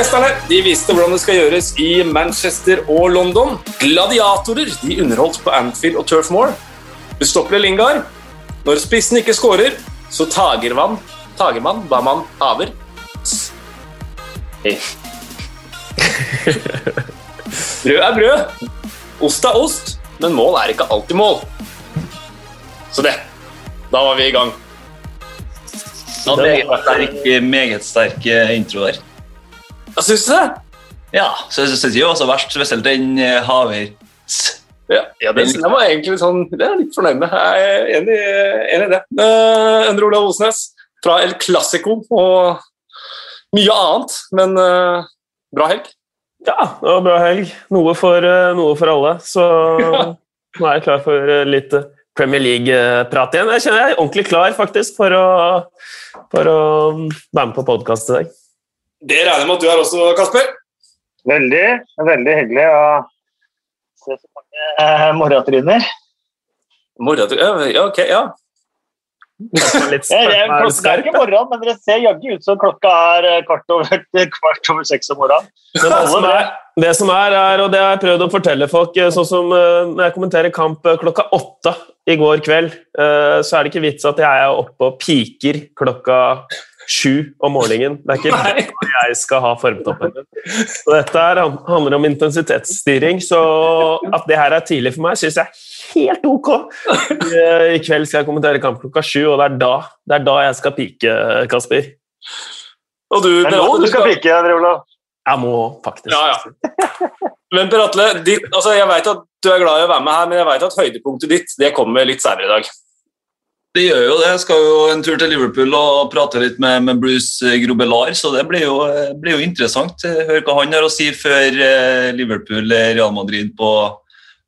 Lærermesterne de viste hvordan det skal gjøres i Manchester og London. Gladiatorer de underholdt på Anfield og Turf Moor. Ustoppelig Lingard. Når spissen ikke skårer, så tager man Tager man hva man haver. Hey. Brød er brød, ost er ost, men mål er ikke alltid mål. Så det. Da var vi i gang. Ja, var en meget sterk eh, intro der. Hva syns du det? Ja, så jeg syns det var så verst, spesielt den eh, Havertz. Ja, ja det, jeg var egentlig sånn, det er jeg litt fornøyd med. Jeg er enig, enig i det. Uh, Endre Olav Osnes fra El Clásico og mye annet, men uh, bra helg. Ja, det var bra helg. Noe for, uh, noe for alle. Så nå er jeg klar for uh, litt Premier League-prat igjen. Jeg kjenner jeg er ordentlig klar faktisk for å, for å være med på podkast i dag. Det regner jeg med at du er også, Kasper? Veldig. Veldig hyggelig å se så mange eh, morratryner. Morratryner Ja, ok, ja. Litt klokka er ikke morgen, men dere ser jaggu ut som klokka er eh, kvart over, kvart over seks om morgenen. Det som, er, det som er, er, og det har jeg prøvd å fortelle folk, eh, sånn som når jeg kommenterer kamp klokka åtte i går kveld, så er det ikke vits at jeg er oppe og piker klokka sju om morgenen. Det er ikke da jeg skal ha formtoppen min. Så dette her handler om intensitetsstyring, så at det her er tidlig for meg, syns jeg er helt ok. I kveld skal jeg kommentere kamp klokka sju, og det er da, det er da jeg skal pike, Kasper. Og du, det er nå du skal pike, André Olav. Jeg må faktisk. Ja, ja. Men Per Atle, altså jeg vet at du er glad i å være med her, men jeg vet at høydepunktet ditt det kommer litt senere i dag. Det gjør jo det. Jeg skal jo en tur til Liverpool og prate litt med, med Bruce Grobelar, så det blir jo, blir jo interessant. Høre hva han har å si før eh, Liverpool-Real Madrid på,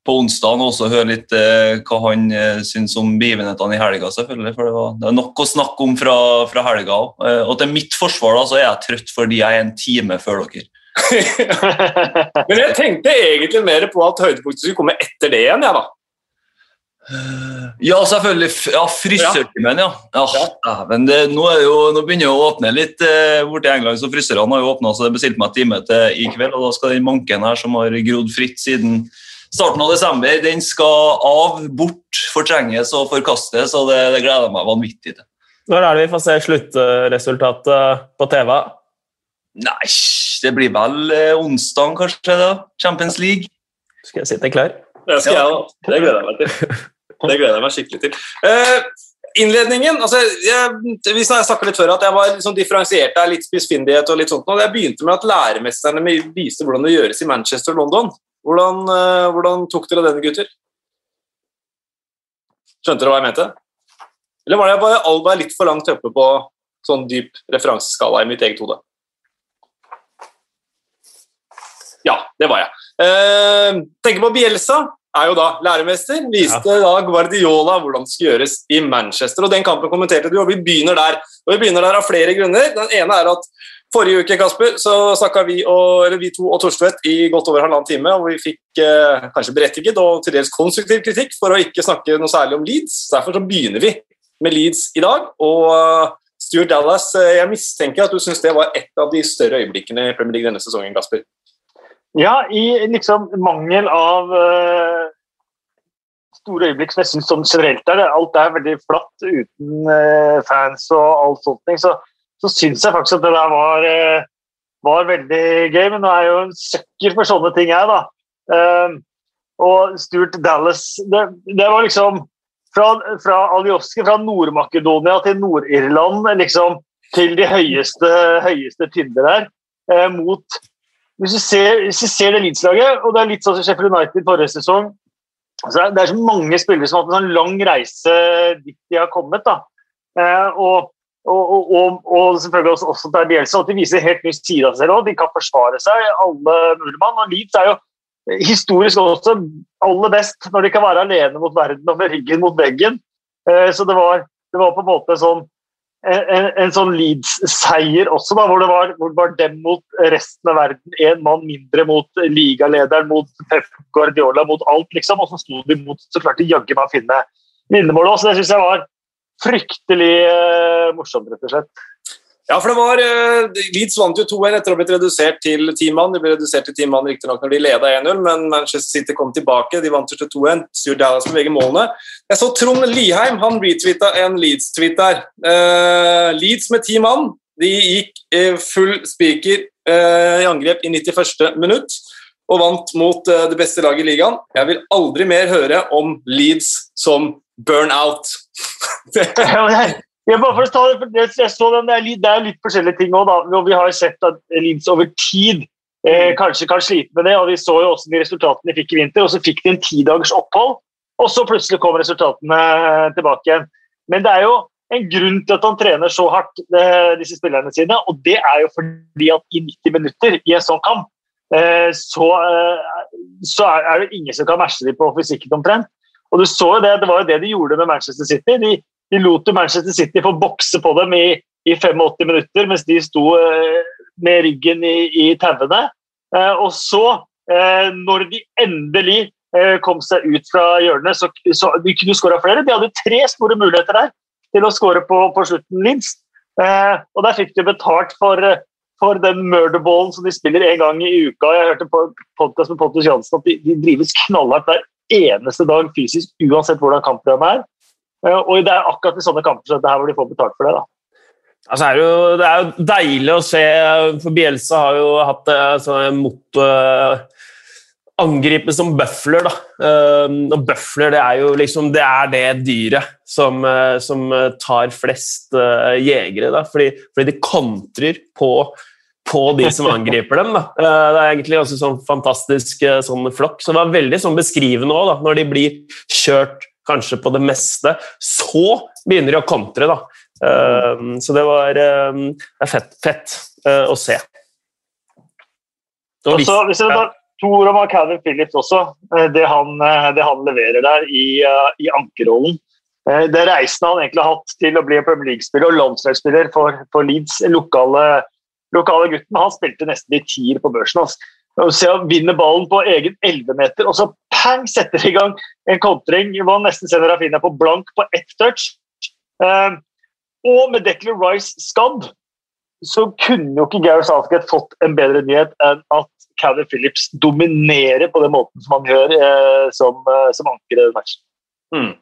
på onsdag, og også høre litt eh, hva han eh, syns om begivenhetene i helga, selvfølgelig. For det, var, det er nok å snakke om fra, fra helga òg. Og til mitt forsvar da, så er jeg trøtt fordi jeg er en time før dere. Men jeg tenkte egentlig mer på at høydepunktet skulle komme etter det igjen, jeg, da. Ja, selvfølgelig. Ja, Frisørtimen, ja. ja. ja. Men det, nå, jo, nå, begynner det å åpne litt eh, borti England, så frisørene har jo åpna, så det bestilte meg time til i kveld. og Da skal den manken her, som har grodd fritt siden starten av desember, den skal av, bort, fortrenges og forkastes, og det, det gleder jeg meg vanvittig til. Når er det vi får se sluttresultatet på TV? Nei, det blir vel eh, onsdag, kanskje. da, Champions League. Skal jeg sitte klar? Det skal jeg òg. Det gleder jeg meg til. Det gleder jeg meg skikkelig til. Uh, innledningen altså, jeg, Vi snakka litt før at jeg var liksom differensiert der, litt spissfindighet og litt sånt. Og jeg begynte med at læremesterne viste hvordan det gjøres i Manchester og London. Hvordan, uh, hvordan tok dere denne, gutter? Skjønte dere hva jeg mente? Eller var det bare Alba litt for langt oppe på sånn dyp referanseskala i mitt eget hode? Ja, det var jeg. Uh, tenker på Bielsa er jo da læremester. Viste ja. da Guardiola hvordan det skal gjøres i Manchester. og Den kampen kommenterte du, og vi begynner der. Og vi begynner der av flere grunner. Den ene er at Forrige uke Kasper, så snakka vi, vi, to og Torstvedt i godt over halvannen time, og vi fikk eh, kanskje berettiget og til dels konstruktiv kritikk for å ikke snakke noe særlig om Leeds. Derfor så begynner vi med Leeds i dag. og uh, Stuart Dallas, eh, jeg mistenker at du syns det var et av de større øyeblikkene i Premier League denne sesongen, Kasper? Ja, i liksom mangel av uh, store øyeblikk som jeg syns sånn generelt er det. Alt er veldig flatt uten uh, fans og alt sånt. Så, så syns jeg faktisk at det der var, uh, var veldig gøy. Men nå er jeg jo en søkker for sånne ting, jeg, da. og Stuart Dallas det, det var liksom fra, fra Aljoske, fra Nord-Makedonia til Nord-Irland, liksom til de høyeste, høyeste tinder der, mot hvis du ser, hvis du ser det Leeds-laget, og det er litt sånn som Sheffield United forrige sesong altså Det er så mange spillere som har hatt en sånn lang reise dit de har kommet. da. Eh, og, og, og, og, selvfølgelig også, også der Bielsa, at de viser helt ny side av seg selv. De kan forsvare seg, alle mulige mann. Og Leeds er jo historisk også aller best når de kan være alene mot verden og med ryggen mot veggen. Eh, så det var, det var på en måte sånn en, en sånn Leeds-seier også, da, hvor det, var, hvor det var dem mot resten av verden. Én mann mindre mot ligalederen, mot Pep Guardiola, mot alt, liksom. Og så sto de mot Så klarte de jaggu meg å finne vinnermålet også. Det syns jeg var fryktelig uh, morsomt, rett og slett. Ja, for det var uh, Leeds vant jo 2-1 etter å ha blitt redusert til ti mann. De ble redusert til ti mann riktignok når de leda 1-0, men Manchester City kom tilbake. De vant til 2-1. Stuart Dallas med begge målene. Jeg så Trond Liheim han retweeta en Leeds-tweet der. Uh, Leeds med ti mann. De gikk uh, full spiker i angrep i 91. minutt og vant mot det beste laget i ligaen. Jeg vil aldri mer høre om Leeds som burn-out. Jeg, bare for ta det, jeg så den, det, er litt, det er litt forskjellige ting òg. Vi har sett at Leeds over tid eh, kanskje kan slite med det. og Vi så jo også de resultatene de fikk i vinter. og Så fikk de en tidagers opphold, og så plutselig kom resultatene tilbake igjen. Men det er jo en grunn til at han trener så hardt, eh, disse spillerne sine. Og det er jo fordi at i 90 minutter i en sånn kamp, eh, så, eh, så er, det ingen som kan matche dem på fysikken omtrent. Og du så jo det, Det var jo det de gjorde med Manchester City. De, de lot Manchester City få bokse på dem i, i 85 minutter mens de sto eh, med ryggen i, i tauene. Eh, og så, eh, når de endelig kom seg ut fra hjørnet, så, så de kunne skåra flere. De hadde tre store muligheter der til å skåre på, på slutten, minst. og der fikk de betalt for, for den murderballen som de spiller en gang i uka. Jeg hørte på podkast med Pontus Jansen at de, de drives knallhardt hver eneste dag fysisk, uansett hvordan kampprogrammet er. Eh, og det er akkurat i sånne kamper så det her hvor de får betalt for det. da. Altså er det, jo, det, er jo, deilig å se, for Bielsa har jo hatt altså, mot angripe som bøfler. da. og bøfler det er jo liksom, det er det dyret som, som tar flest jegere. da, fordi, fordi de kontrer på, på de som angriper dem. da. det er egentlig ganske sånn fantastisk sånn flokk. Så det var veldig sånn beskrivende òg, når de blir kjørt kanskje på det meste. Så begynner de å kontre, da. Um, så det var um, det er fett, fett uh, å se. Og Også, hvis jeg tar to ord om Calvin Phillips også, eh, det han, eh, det han, leverer der i, i ankerrollen Det reisen han egentlig har hatt til å bli en Premier League-spiller og landslagsspiller for, for Leeds, lokale, lokale gutten, han spilte nesten i tier på børsen. Altså. Og se å vinne ballen på egen 11-meter, og så pang, setter i gang en kontring. Man nesten ser Rafinha på blank på ett touch. Uh, og med Declan Rice skadd, så kunne jo ikke Gareth Southgate fått en bedre nyhet enn at Calvin Phillips dominerer på den måten som han gjør uh, som, uh, som anker i matchen. Mm.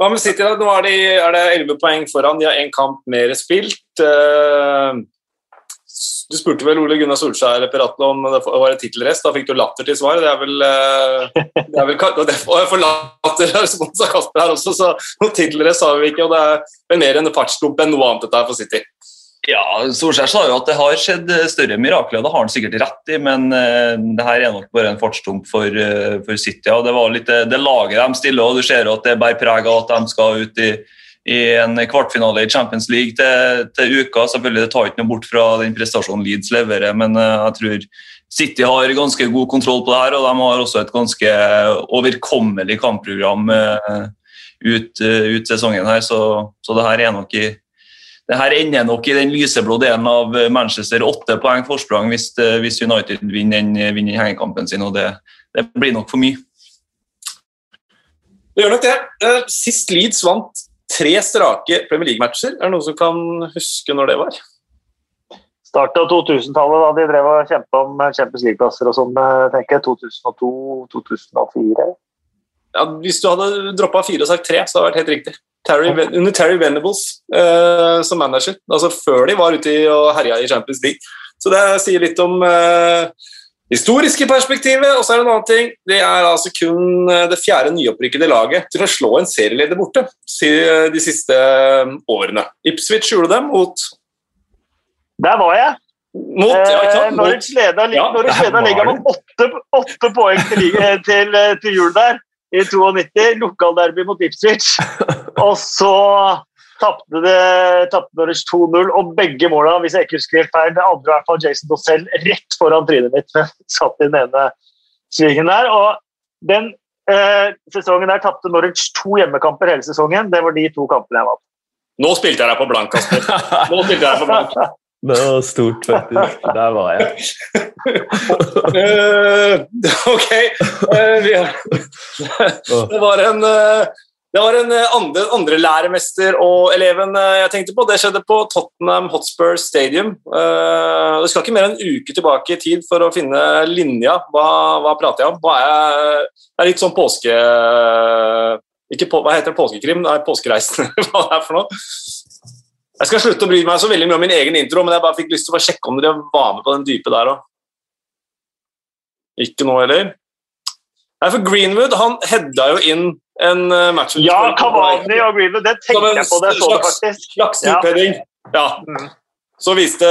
Hva med City? da? Nå er, de, er det 11 poeng foran. De har én kamp mer spilt. Uh, du spurte vel Ole Gunnar Solskjær Peratle, om det var en tittelrest. Da fikk du latter til svar. Det er vel, eh, det er vel Og jeg får latter respons av Kasper her også, så noen tittelrest har vi ikke. Og det er mer en fartsdump enn noe annet dette her for City. Ja, Solskjær sa jo at det har skjedd større mirakler, det har han sikkert rett i, men uh, det her er nok bare en fartsdump for, for City. og Det var litt det laget de stiller, og du ser at det bærer preg av at de skal ut i i en kvartfinale i Champions League til, til uka. Selvfølgelig, Det tar ikke noe bort fra den prestasjonen Leeds leverer, men uh, jeg tror City har ganske god kontroll på det her, og de har også et ganske overkommelig kampprogram uh, ut, uh, ut, sesongen her, så, så det her er nok i det her ender nok i den lyseblå delen av Manchester. Åtte poeng forsprang hvis, hvis United vinner vinner hengekampen sin, og det, det blir nok for mye. Det gjør nok det. Sist Leeds vant tre strake Premier League-matcher. Er det noen som kan huske når det var? Starten av 2000-tallet, da de drev og kjempa om Champions League-plasser og sånn, eh, tenker jeg. 2002-2004. Ja, hvis du hadde droppa fire og sagt tre, så hadde det vært helt riktig. Terry, under Terry Venables eh, som manager. Altså før de var ute og herja i Champions League. Så det sier litt om eh, historiske perspektivet. Og så er det en annen ting. Det er altså kun eh, det fjerde nyopprykkede laget til å slå en serieleder borte eh, de siste eh, årene. Ipswich gjorde dem mot Der var jeg. Mot, ja, eh, Norwich leda ja, ligger med åtte, åtte, poeng til, til, til jul der i 92. Lokalderby mot Ipswich. Og så tapte Norwich 2-0, og begge måla, hvis jeg ikke husker helt feil, det andre er hvert Jason Dossell rett foran trynet mitt. Satt i den ene svingen der. og den eh, sesongen der tapte Norwich to hjemmekamper hele sesongen. Det var de to kampene jeg vant. Nå spilte jeg deg på blank, Kasper. Nå spilte jeg deg på blank. Det var stort, faktisk. Der var jeg. uh, ok. Uh, det var en uh, Det var en eh, andre, andre læremester og eleven eh, jeg tenkte på. Det skjedde på Tottenham Hotspur Stadium. Eh, det skal ikke mer enn en uke tilbake i tid for å finne linja. Hva, hva prater jeg om? Hva er, det er litt sånn påske... Ikke på, hva heter det? Påskekrim? Nei, Påskereisen, hva det er for noe. Jeg skal slutte å bry meg så veldig mye om min egen intro, men jeg bare fikk lyst til å sjekke om dere var med på den dype der òg. Ikke nå heller. Nei, for Greenwood han hedda jo inn en uh, match. Ja, Kavani og Greenwood, det tenkte jeg på. Det så det faktisk. Slags stupheading. Ja. Mm. Så viste,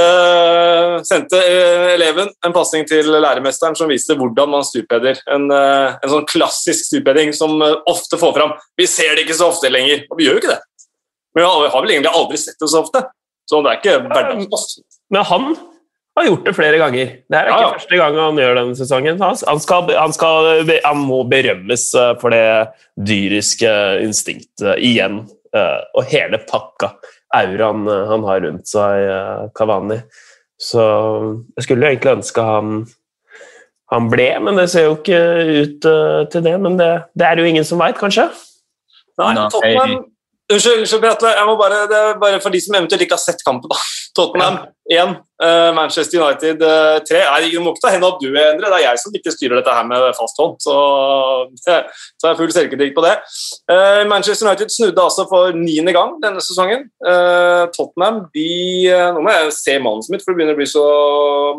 sendte eh, eleven en pasning til læremesteren som viste hvordan man stupheader. En, eh, en sånn klassisk stupheading som ofte får fram Vi ser det ikke så ofte lenger, og vi gjør jo ikke det. Men vi har vel egentlig aldri sett det så ofte. Så det er ikke hverdagspost. Men han har gjort det flere ganger. Det er ikke ja, ja. første gang han gjør denne sesongen. Han, skal, han, skal, han, må berømmes eh, for det dyriske instinktet igjen. Eh, og hele pakka, auraen eh, han har rundt seg, Kavani. Så jeg skulle egentlig ønske han, han ble, men det ser jo ikke ut til det. Men det, det er jo ingen som veit, kanskje? Nei, Tottenham Unnskyld, unnskyld Bratle. Jeg må bare, det er bare for de som eventuelt ikke har sett kampen. da. Tottenham 1, uh, eh, Manchester United 3. Uh, Nei, Du må ikke ta hendene opp, du, Endre. Det er jeg som ikke styrer dette her med fast hånd. Så, så jeg full selvkritikk på det. Uh, Manchester United snudde altså for niende gang denne sesongen. Tottenham de, Nå må jeg se mannen mitt, for det begynner å bli så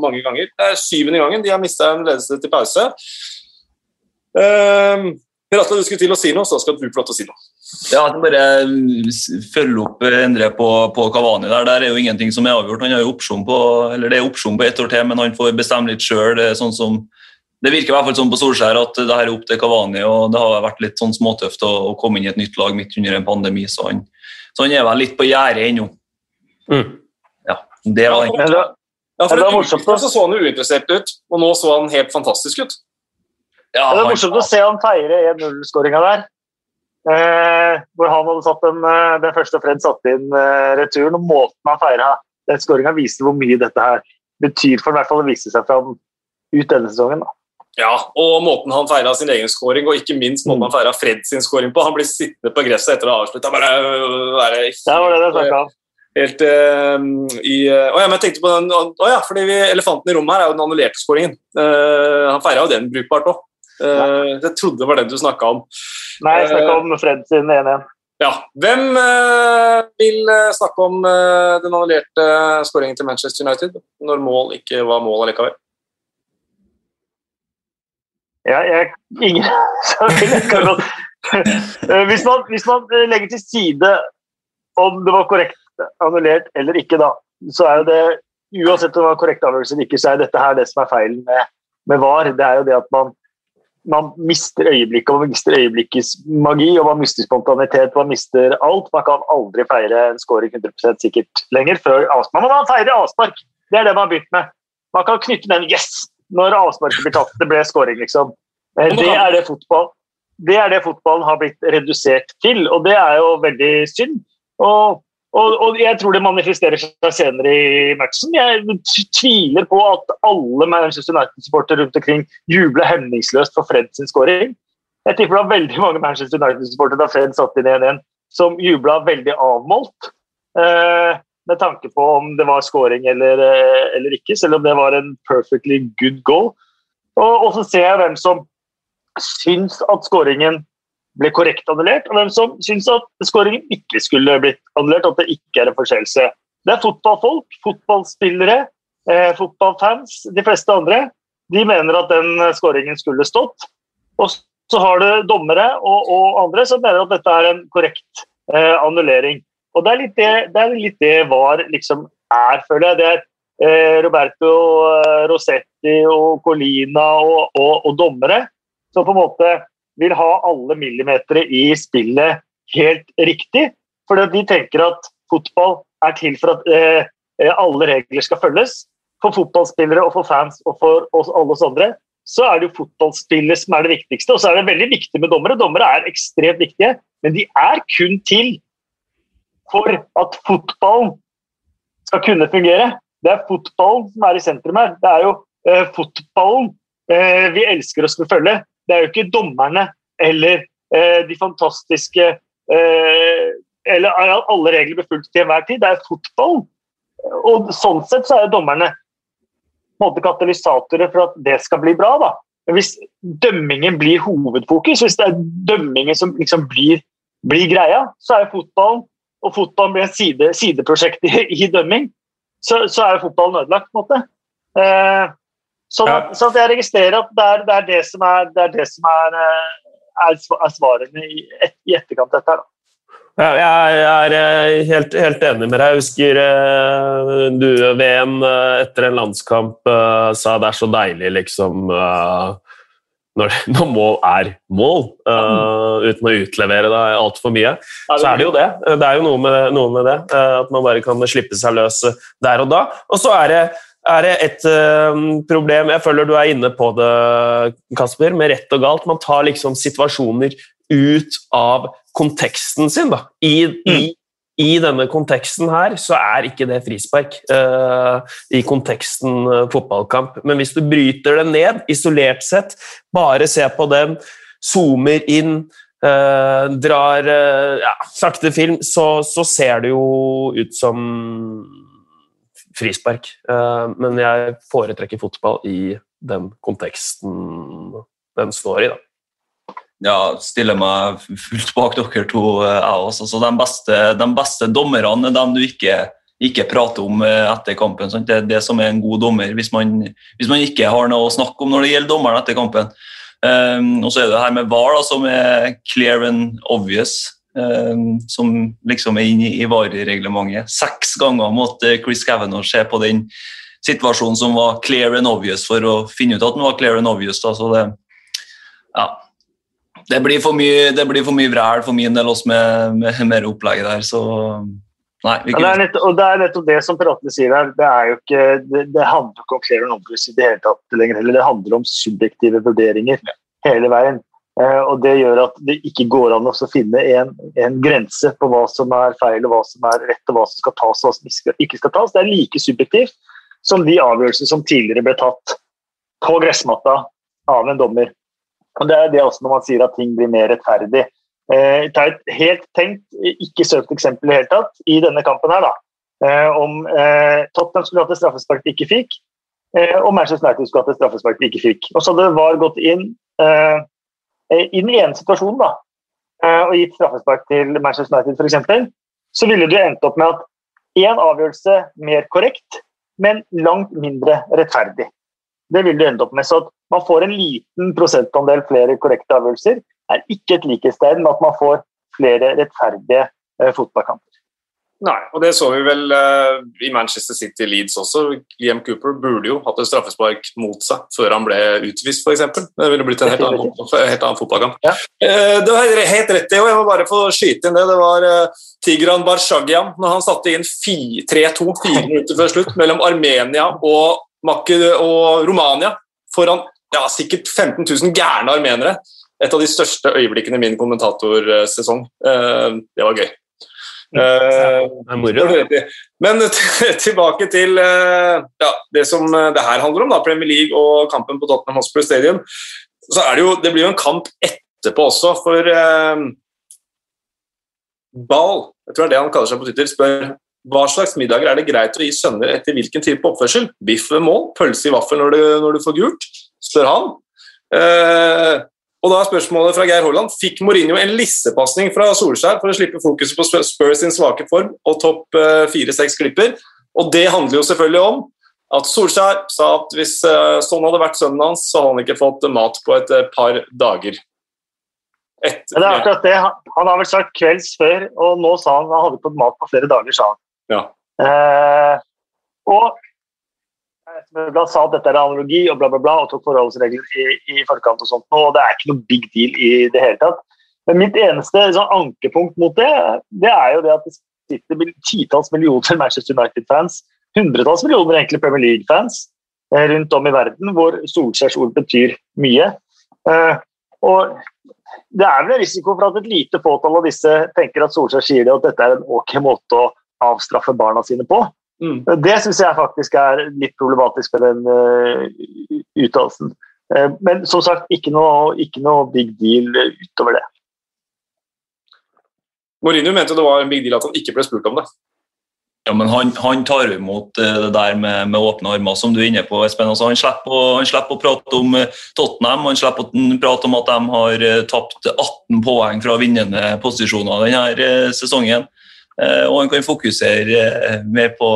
mange ganger. Det er syvende gangen de har mista en ledelse til pause. Per Atle, du skulle til å si noe, så skal du få lov til å si noe. Ja, bare følge opp Endre på, på Kavani. Der Der er jo ingenting som er avgjort. Han har jo opsjon på eller det er opsjon på ett år til, men han får bestemme litt sjøl. Det, sånn det virker i hvert fall sånn på Solskjær at det her er opp til Kavani. og Det har vært litt sånn småtøft å, å komme inn i et nytt lag midt under en pandemi, så han, så han er vel litt på gjerdet ennå. Mm. Ja, det var egentlig ja, for det, var morsomt, så så han jo uinteressert ut, og nå så han helt fantastisk ut. Ja, det er morsomt å se han feire 1-0-skåringa der. Eh, hvor han hadde satt den, eh, den første Fred satte inn eh, returen. og Måten han feira den skåringa, viste hvor mye dette her betyr for i hvert fall å vise seg fram ut denne sesongen. da. Ja, og måten han feira sin egen skåring og ikke minst måten mm. han feira Fred sin skåring på. Han blir sittende på gresset etter å ha avslutta. Øh, helt, det var det jeg snakka om. Helt uh, i uh, Å ja, men jeg tenkte på den Å ja, fordi vi, elefanten i rommet her er jo den annullerte skåringen. Uh, han feira jo den brukbart òg. Uh, jeg trodde det var den du snakka om. Nei, jeg snakka om Fred sin 1-1. Ja. Hvem uh, vil snakke om den annullerte skåringen til Manchester United, når mål ikke var mål allikevel? Ja, jeg Ingen hvis, man, hvis man legger til side om det var korrekt annullert eller ikke, da, så er jo det Uansett om det var korrekt avgjørelse eller ikke, så er dette her det som er feilen med, med VAR. Det er jo det at man man mister øyeblikket, og man mister øyeblikkets magi, og man mister spontanitet. Man mister alt. Man kan aldri feire en scoring 100% sikkert lenger før avspark. Man feirer avspark! Det er det man har begynt med. Man kan knytte den 'yes' når avsparket blir tatt. Det ble scoring, liksom. Eh, det er det fotball. Det er det fotballen har blitt redusert til, og det er jo veldig synd. Og og, og, jeg tror det manifesterer seg senere i matchen. Jeg tviler på at alle Manchester United-supportere rundt omkring jubler hemningsløst for Fred sin skåring. Jeg tipper det var veldig mange Manchester United-supportere da Fred satt inn 1-1, som jubla veldig avmålt. Eh, med tanke på om det var skåring eller, eh, eller, ikke, selv om det var en perfectly good goal. Og, og så ser jeg hvem som syns at skåringen ble korrekt annullert, og hvem som syns at skåringen ikke skulle blitt annullert, at det ikke er en forseelse. Det er fotballfolk, fotballspillere, eh, fotballfans, de fleste andre. De mener at den skåringen skulle stått. Og så har du dommere og, og, andre som mener at dette er en korrekt eh, annullering. Og det er litt det, det, er litt det VAR liksom er, føler jeg. Det er eh, Roberto eh, Rossetti og Colina og, og, og dommere som på en måte vil ha alle millimetere i spillet helt riktig. For de tenker at fotball er til for at eh, eh, alle regler skal følges. For fotballspillere og for fans og for oss, alle oss andre så er det jo fotballspillet som er det viktigste. Og så er det veldig viktig med dommere. Dommere er ekstremt viktige, men de er kun til for at fotballen skal kunne fungere. Det er fotballen som er i sentrum her. Det er jo eh, fotballen eh, vi elsker å skulle følge. Det er jo ikke dommerne eller eh, de fantastiske eh, eller alle regler blir fulgt til enhver tid. Det er fotball. Og sånn sett så er jo dommerne måte katalysatorer for at det skal bli bra. da. Men hvis dømmingen blir hovedfokus, hvis det er dømmingen som liksom blir, blir greia, så er jo fotballen og fotballen blir en side, sideprosjekt i, i dømming, så, så, er fotballen ødelagt. på en måte. Eh, sånn, sånn, at, jeg registrerer at det er det, er det som er, det er, det som er, eh, er, svarene i, et, i etterkant av dette. Da. Ja, jeg er eh, helt, helt, enig med deg. Jeg husker uh, du VM uh, etter en landskamp uh, sa det er så deilig, liksom når, når, mål er mål, uten å utlevere deg altfor mye. Så er det jo det. Det er jo noe med, noe med det. at man bare kan slippe seg løs der og da. Og så er det er det et problem Jeg føler du er inne på det, Kasper, med rett og galt. Man tar liksom situasjoner ut av konteksten sin. Da. I, mm. i, I, denne konteksten her så er ikke det frispark uh, i konteksten uh, fotballkamp. Men hvis du bryter det ned, isolert sett, bare ser på den, zoomer inn, drar ja, sakte film, så, så, ser det jo ut som frispark. men jeg foretrekker fotball i den konteksten den står i, da ja, stiller meg fullt bak dere to. Eh, jeg også. Så de beste, de beste dommerne er dem du ikke, ikke prater om eh, etter kampen. Sant? Det er det som er en god dommer, hvis man, hvis man, ikke har noe å snakke om når det gjelder dommeren etter kampen. Um, og så er det her med VAR, da, som er clear and obvious. Um, som liksom er inne i, varereglementet. Seks ganger måtte Chris Cavanagh se på den situasjonen som var clear and obvious, for å finne ut at den var clear and obvious. Da. Så det, ja, det blir for mye, det blir for mye vræl for min del også med, med mer opplegget der, så Nei, ja, det, er nettopp, og det er nettopp det som piratene sier her. Det, er jo ikke, det, det handler ikke om clear and obvious i det hele tatt lenger Eller Det handler om subjektive vurderinger ja. hele veien. Eh, og Det gjør at det ikke går an å finne en, en, grense på hva som er feil, og hva som er rett, og hva som skal tas og hva som ikke skal tas. Det er like subjektivt som de avgjørelsene som tidligere ble tatt på gressmatta av en dommer. Og Det er det også når man sier at ting blir mer rettferdig. Eh, ta et helt tenkt, ikke søkt eksempel i hele tatt i denne kampen her, da. Eh, om eh, Tottenham skulle hatt et straffespark de ikke fikk, eh, og Manchester United skulle hatt et straffespark de ikke fikk. Og så hadde VAR gått inn eh, i den ene situasjonen da, eh, og gitt straffespark til Manchester United f.eks., så ville du endt opp med at én avgjørelse mer korrekt, men langt mindre rettferdig. Det vil du ende opp med. Så at man får en liten prosentandel flere korrekte avgjørelser, er ikke et likhetstegn med at man får flere rettferdige eh, fotballkamper. Nei, og det så vi vel uh, i Manchester City Leeds også. Liam Cooper burde jo hatt et straffespark mot seg før han ble utvist, f.eks. Det ville blitt en helt annen, helt annen fotballkamp. Ja. Uh, det var helt rett det og jeg må bare få skyte inn det. Det var uh, Tigran Barshagian når han satte inn 3-2 fire minutter før slutt mellom Armenia og, og Romania foran ja, sikkert 15 000 gærne armenere. Et av de største øyeblikkene i min kommentatorsesong. Det var gøy. Uh, men tilbake til uh, ja, det som det her handler om, da, Premier League og kampen på Tottenham Hospital Stadium. Så er det, jo, det blir jo en kamp etterpå også, for eh, Ball, jeg tror det er det han kaller seg på Twitter, spør hva slags middager er det greit å gi sønner etter hvilken type oppførsel? Biff ved mål? Pølse i vaffel når du, når du får gult? spør han. Eh, og da er spørsmålet fra Geir Holland fikk Mourinho en lissepasning fra Solskjær for å slippe fokuset på Spurs sin svake form og topp eh, fire-seks klipper. Og det handler jo selvfølgelig om at Solskjær sa at hvis eh, sånn hadde vært sønnen hans, så hadde han ikke fått mat på et eh, par dager. Etter, det er akkurat det. Han har vel sagt kvelds før, og nå sa han at han hadde fått mat på flere dager, sa han. Ja. Eh, og Smøgland sa at dette er analogi og bla, bla, bla, og tok forholdsregler i, i forkant. og sånt, og Det er ikke noe big deal i det hele tatt. Men mitt eneste sånn, ankepunkt mot det, det er jo det at det sitter titalls millioner Manchester United-fans, hundretalls millioner egentlig Premier League-fans eh, rundt om i verden, hvor Solskjærs ord betyr mye. Uh, og Det er vel en risiko for at et lite fåtall av disse tenker at Solskjær sier det, at dette er en ok måte å avstraffe barna sine på. Mm. Det syns jeg faktisk er litt problematisk med den uh, uttalelsen. Uh, men som sagt, ikke noe, ikke noe, big deal utover det. Mourinho mente det var en big deal at han ikke ble spurt om det. Ja, men han, han tar imot eh, det der med, med, åpne armer, som du er inne på. Espen. Altså, han, slipper å, han, slipper å, prate om Tottenham, han slipper å prate om at de har tapt 18 poeng fra vinnende posisjoner denne sesongen. Og han kan fokusere mer på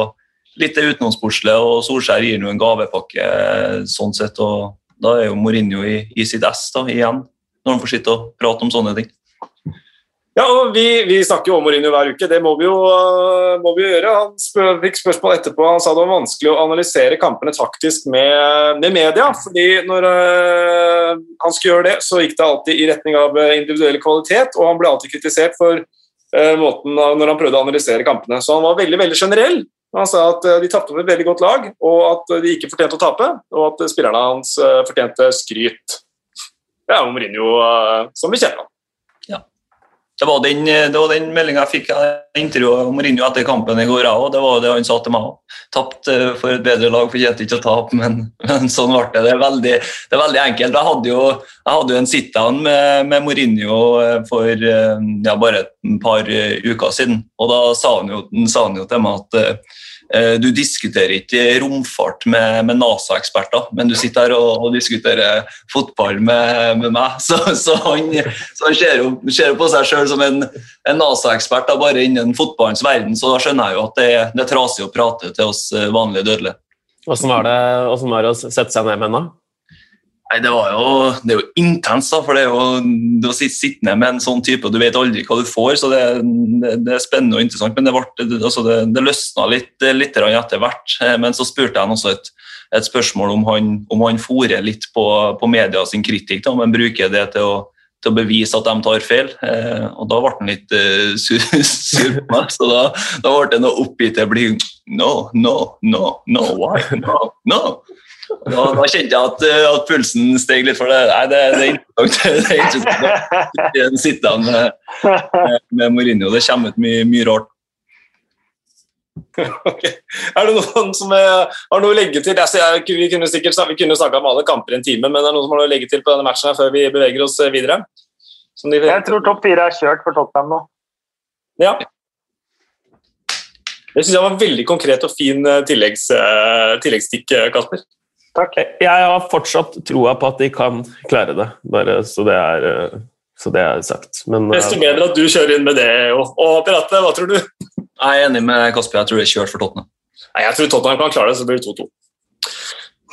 litt det utenomsportslige, og Solskjær gir nå en gavepakke sånn sett. og Da er jo Mourinho i, i sitt ess da, igjen, når han får sitte og prate om sånne ting. Ja, og vi, vi, snakker jo om Mourinho hver uke, det må vi jo, må vi gjøre. Han spør, fikk spørsmål etterpå, han sa det var vanskelig å analysere kampene taktisk med, med media. fordi når øh, han skulle gjøre det, så gikk det alltid i retning av individuell kvalitet, og han ble alltid kritisert for måten når han prøvde å analysere kampene. Så han var veldig veldig generell. Han sa at de tapte med et veldig godt lag, og at de ikke fortjente å tape, og at spillerne hans fortjente skryt. Det er jo Mourinho som vi kjenner ham. Det var den, det den meldinga jeg fikk av intervjuet Mourinho etter kampen i går. og Det var det han sa til meg òg. Tapt eh, for et bedre lag, fortjente ikke å tape, men, men, sånn ble det. Det er veldig, det er veldig enkelt. Jeg hadde jo, jeg hadde jo en sit-down med, med, Mourinho eh, for eh, ja, bare et par uker siden, og da sa han jo, sa han jo til meg at Eh, du diskuterer ikke romfart med, med NASA-eksperter, men du sitter her og, og diskuterer fotball med, med meg. Så, så, han, så, han, ser jo, ser på seg sjøl som en, en NASA-ekspert bare innen fotballens verden, så da skjønner jeg jo at det, det er trasig å prate til oss eh, vanlige dødelige. Hvordan var det, det å sette seg ned med henne? Nei, det, jo, det er jo intenst, da, for det er jo du å sitte ned med en sånn type, og du vet aldri hva du får. så Det, det, det er spennende og interessant. Men det, ble, altså løsna litt, litt etter hvert. Eh, men så spurte jeg han også et, et spørsmål om han, om han fòrer litt på, på media sin kritikk, da, men bruker det til å, til å bevise at de tar feil. Eh, og Da ble han litt sur, sur, på meg, så da, da ble det noe oppgitt. Det blir no, no, no, no, why, no, no. Da, da, kjente jeg at, eh, at, pulsen steg litt for det. Nei, det, det er interessant. Sitte med, med Mourinho. Det kommer ut mye, mye rart. Okay. Er det noen som er, har noe å legge til? Jeg, jeg, vi kunne sikkert vi kunne snakka om alle kamper i en time, men er det noen som har noe å legge til på denne matchen her før vi beveger oss eh, videre? De, jeg tror topp fire er kjørt for Tottenham nå. Ja. Det syns jeg var veldig konkret og fin eh, tilleggs, tilleggsstikk, Kasper. Takk. Jeg har fortsatt troa på at de kan klare det, bare så det er, eh, så det er sagt. Men, Desto bedre at du kjører inn med det. Og, og Pirate, hva tror du? Jeg er enig med Kasper. Jeg tror det er kjørt for Tottenham. Nei, Jeg tror Tottenham kan klare det, så blir det 2-2.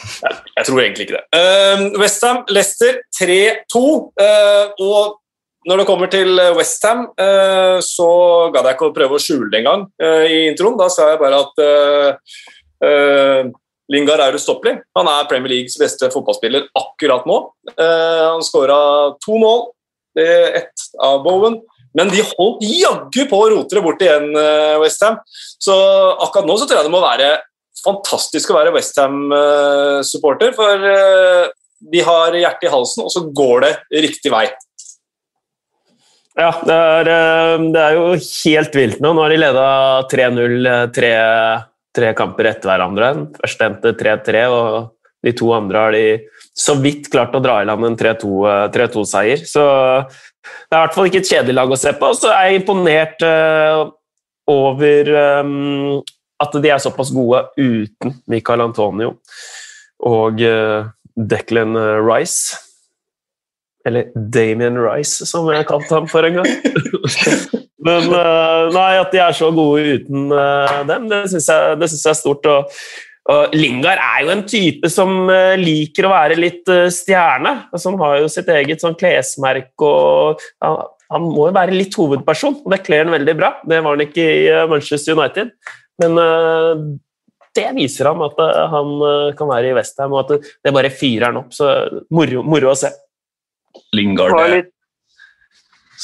Jeg, jeg tror egentlig ikke det. Uh, Westham, Leicester 3-2. Uh, og når det kommer til Westham, uh, så gadd jeg ikke å prøve å skjule det engang uh, i introen. Da sa jeg bare at uh, Lingard er ustoppelig. Han er Premier Leagues beste fotballspiller akkurat nå. Eh, han skåra to mål, ett av Bowen. Men de holdt jaggu på å rote det bort igjen, uh, Westham. Så akkurat nå så tror jeg det må være fantastisk å være Westham-supporter. For uh, de har hjertet i halsen, og så går det riktig vei. Ja, det er, det er jo helt vilt nå. Nå har de leda 3-0 tre tre kamper etter hverandre. Første endte 3-3, og de to andre har de så vidt klart å dra i land en 3-2-seier. Eh, så det er i hvert fall ikke et kjedelig lag å se på. Så er jeg imponert uh, over um, at de er såpass gode uten Michael Antonio og Declan Rice. Eller Damien Rice, som jeg kalte ham for en gang. Men uh, nei, at de er så gode uten uh, dem, det syns jeg, jeg, er stort. Og, og Lingard er jo en type som uh, liker å være litt stjerne. Altså, han har jo sitt eget sånn klesmerke og han, han må jo være litt hovedperson, og det kler han veldig bra. Det var han ikke i Manchester United. Men det viser ham at han kan være i Westham, og at det bare fyrer han opp. Så moro, moro å se. Lingard er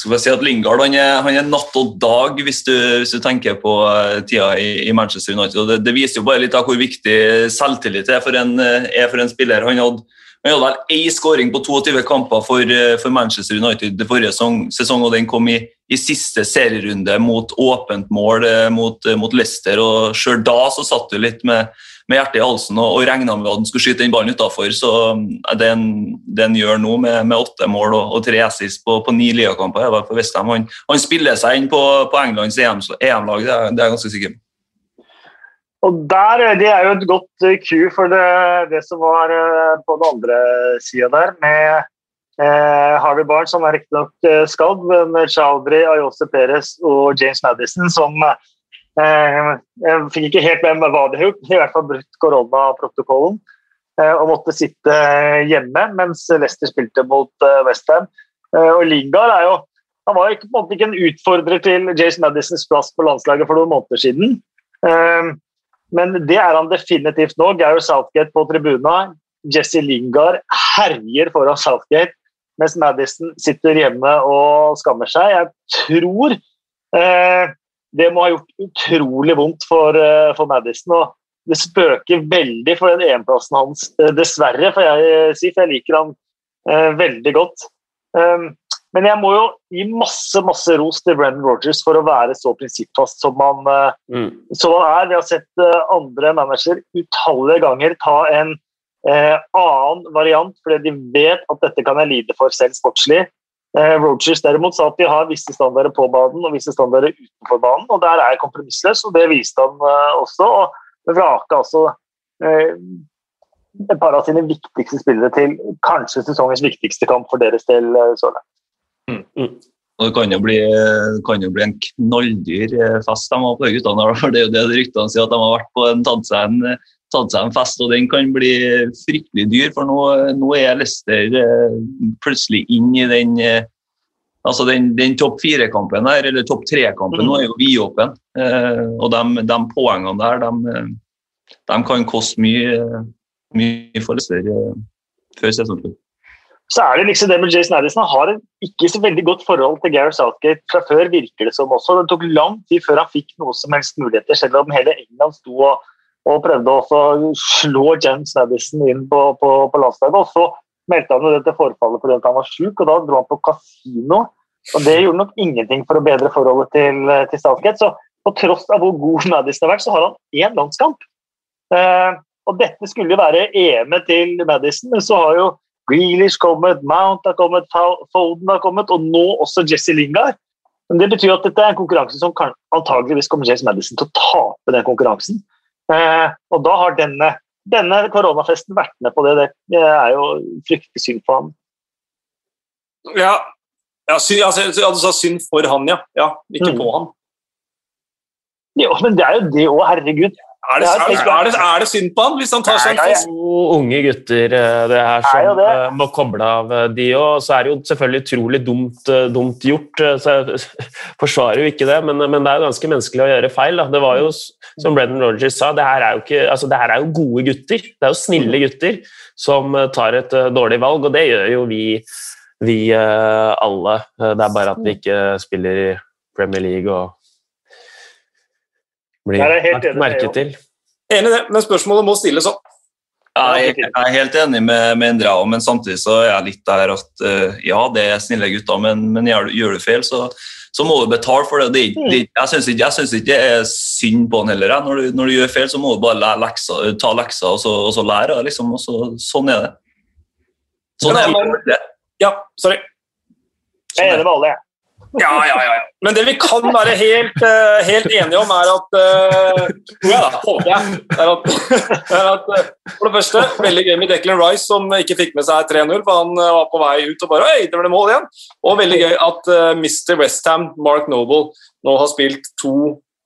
skal vi si at Lingard han er, han er natt og dag hvis du, hvis du tenker på eh, tida i, i Manchester United. og det, det, viser jo bare litt av hvor viktig selvtillit er for en, eh, er for en spiller. Han hadde Han hadde vel én skåring på 22 kamper for, eh, for Manchester United det forrige sesong, og den kom i, i siste serierunde mot åpent mål mot, mot Leicester. og Sjøl da så satt du litt med med hjertet i halsen og, og regna med at han skulle skyte den ballen utafor. Så det han gjør nå, med, med, åtte mål og, og tre assist på, på ni ligakamper han, han, spiller seg inn på, på Englands EM-lag, EM det, det, er jeg ganske sikker på. Og der, Det er jo et godt Q eh, for det, det som var eh, på den andre sida der, med eh, Harvey Barnes, som er riktignok eh, skadd, men Chaudhry, Ayose Perez og James Madison, som Eh, jeg fikk ikke helt med meg hva de gjort, i hvert fall brutt koronaprotokollen. Eh, og måtte sitte hjemme mens Leicester spilte mot eh, Westham. Og Lingard er jo han var ikke, på en måte ikke en utfordrer til James Madisons plass på landslaget for noen måneder siden. Men det er han definitivt nå. Gary Southgate på tribuna. Jesse Lingard herjer foran Southgate, mens Madison sitter hjemme og skammer seg. Jeg tror eh, det må ha gjort utrolig vondt for, eh, for Madison. og Det spøker veldig for den EM-plassen hans, uh, dessverre, får jeg for jeg liker han eh, veldig godt. Um, men jeg må jo gi masse masse ros til Brendan Rogers for å være så prinsippfast som han, mm. som han er. Vi har sett andre managere utallige ganger ta en annen variant fordi de vet at dette kan jeg lide for selv sportslig. Eh, Rogers derimot sa at de har visse standarder på banen og visse standarder utenfor banen, og der er jeg kompromissløs, og det viste han eh, også. og vraka altså eh, et par av sine viktigste spillere til kanskje sesongens viktigste kamp for deres del så langt. Mm. Mm. Og det kan jo, bli, kan jo bli en knalldyr fest de har på guttene. for Det er jo det ryktene sier, at de har vært på en, tatt seg en tatt seg en fest, og den kan bli fryktelig dyr. For nå, nå er Leicester eh, plutselig inn i den eh, altså den, den topp fire-kampen der, eller topp tre-kampen, nå er jo vidåpen. Eh, og de, de, poengene der, de, de, kan koste mye, mye for Lester før sesongslutt. Så er det liksom det med Jason Addison. Han har ikke så veldig godt forhold til Gareth Southgate fra før, virker det som også. Det tok lang tid før han fikk noe som helst muligheter, selv om hele England sto og og prøvde å slå James Addison inn på, på, på landslaget. Og så meldte han jo det til forfallet fordi han var sjuk, og da dro han på kasino. Og Det gjorde nok ingenting for å bedre forholdet til, til Southgate. Så på tross av hvor god Madison har vært, så har han én landskamp. Eh, og dette skulle jo være EM-et til Madison, men så har jo Grealish kommet, Mount har kommet, Foden har kommet, og nå også Jesse Lingard. Men Det betyr at dette er en konkurranse som kan, antageligvis kommer James Madison til å tape den konkurransen. Eh, og da har denne, denne koronafesten vært med på det. Det er jo fryktelig synd for han. Ja, ja, synd, ja, du sa synd for han, ja. ja ikke mm. på han. Jo, men det er jo det òg, herregud. Er det, er, det, er det, synd på han hvis han tar seg en fest? Unge gutter eh, det her som det. Eh, må koble av de òg. Så er det jo selvfølgelig utrolig dumt, dumt gjort. Så jeg forsvarer jo ikke det, men, men, det er jo ganske menneskelig å gjøre feil. Da. Det var jo som Brendan Rogers sa, det her, er jo ikke, altså, det her er jo gode gutter. Det er jo snille gutter som eh, tar et dårlig valg, og det gjør jo vi, vi alle. Det er bare at vi ikke spiller i Premier League og blir merket til. Enig i det, men spørsmålet må stilles opp. Jeg er helt enig med, med Andrea, men samtidig så er jeg litt der at uh, ja, det er snille gutter, men, men gjør, gjør, du feil, så, så, må du betale for det. det, det jeg syns ikke, ikke, det er synd på han heller. Når du, når du, gjør feil, så må du bare leksa, ta lekser og så, og så lære. Liksom, og så, sånn er det. Sånn er det. Ja, sorry. Jeg er enig med alle, jeg. Ja, ja, ja. Men det vi kan være helt, uh, helt enige om, er at uh, tror jeg da, håper jeg, er at, er at uh, For det første, veldig gøy med Declan Rice, som ikke fikk med seg 3-0, for han var på vei ut og bare Oi, det ble mål igjen! Og veldig gøy at Mr. Westham, Mark Noble, nå har spilt to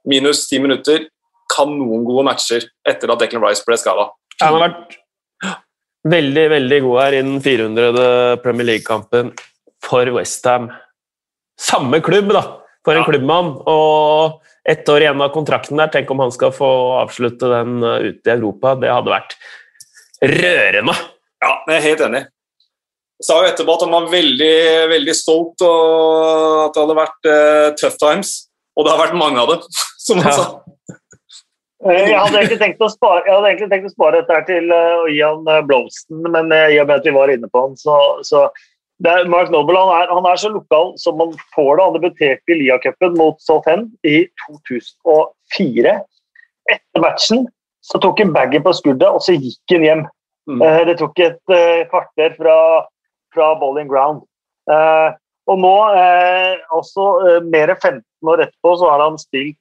minus ti minutter kanongode matcher etter at Declan Rice ble skada. Han har vært veldig, veldig god her i den 400. Premier League-kampen for Westham. Samme klubb, da, for en ja. klubbmann. Og ett år igjen av kontrakten der. Tenk om han skal få avslutte den uh, ute i Europa. Det hadde vært rørende. Ja, jeg er helt enig. Jeg sa jo etterpå at han var veldig, veldig stolt, og at det hadde vært uh, tough times. Og det har vært mange av dem, som han ja. sa. Eh, jeg hadde egentlig tenkt å spare, jeg hadde egentlig tenkt å spare dette her til uh, å gi han blomsten, men i og med at vi var inne på han, så, så er, Mark Noble han er, han er, så lokal som man får det. Han debuterte i Lia-cupen mot Southen i 2004. Etter matchen så tok han bagen på skuddet, og så gikk han hjem. Mm. det tok et kvarter fra, fra Bowling Ground. og nå, også mer enn 15 år etterpå, så har han spilt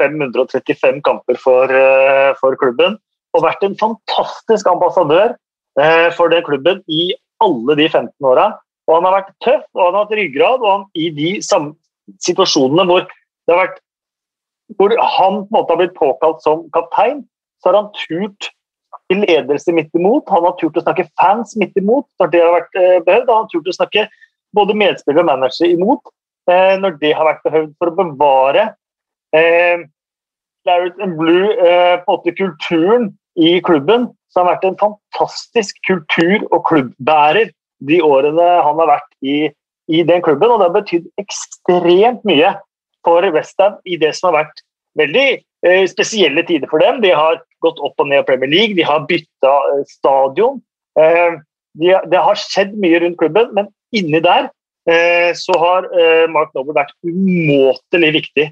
535 kamper for, eh, for, klubben og vært en fantastisk ambassadør eh, for den klubben i alle de 15 åra. Og han har vært tøff og han har hatt ryggrad. og han, I de situasjonene hvor, vært, hvor han på en måte har blitt påkalt som kaptein, så har han turt i ledelse midt imot. Han har turt å snakke fans midt imot når det har vært eh, behøvd. Han har turt å snakke både medspiller og manager imot når det har vært behøvd for å bevare eh, and Blue, eh, på en måte kulturen i klubben, som har vært en fantastisk kultur- og klubbbærer de årene han har vært i, i den klubben. Og det har betydd ekstremt mye for Westham i det som har vært veldig eh, spesielle tider for dem. De har gått opp og ned i Premier League, de har bytta eh, stadion. Eh, de, det har skjedd mye rundt klubben, men inni der så har Mark Noble vært umåtelig viktig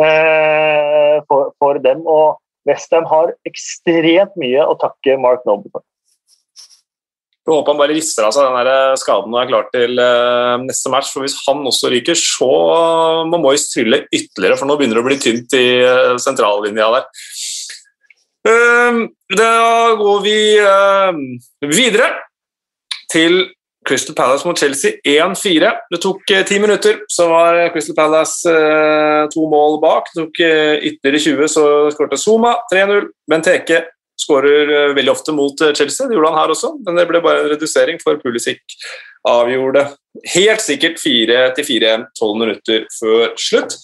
for, for, dem. Og Westham har ekstremt mye å takke Mark Noble for. Jeg håper han bare rister av seg den der skaden og er klar til uh, neste match. for Hvis han også ryker, så må Moyes trylle ytterligere, for nå begynner det å bli tynt i uh, sentrallinja der. Uh, da går vi videre til Crystal Palace mot Chelsea 1-4. Det tok eh, ti minutter, så var Crystal Palace eh, to mål bak. Det tok eh, ytterligere 20, så skåret Zuma 3-0. Benteke skårer eh, veldig ofte mot eh, Chelsea, det gjorde han her også, men det ble bare en redusering, for Pulisic avgjorde helt sikkert 4-4-1 12 minutter før slutt.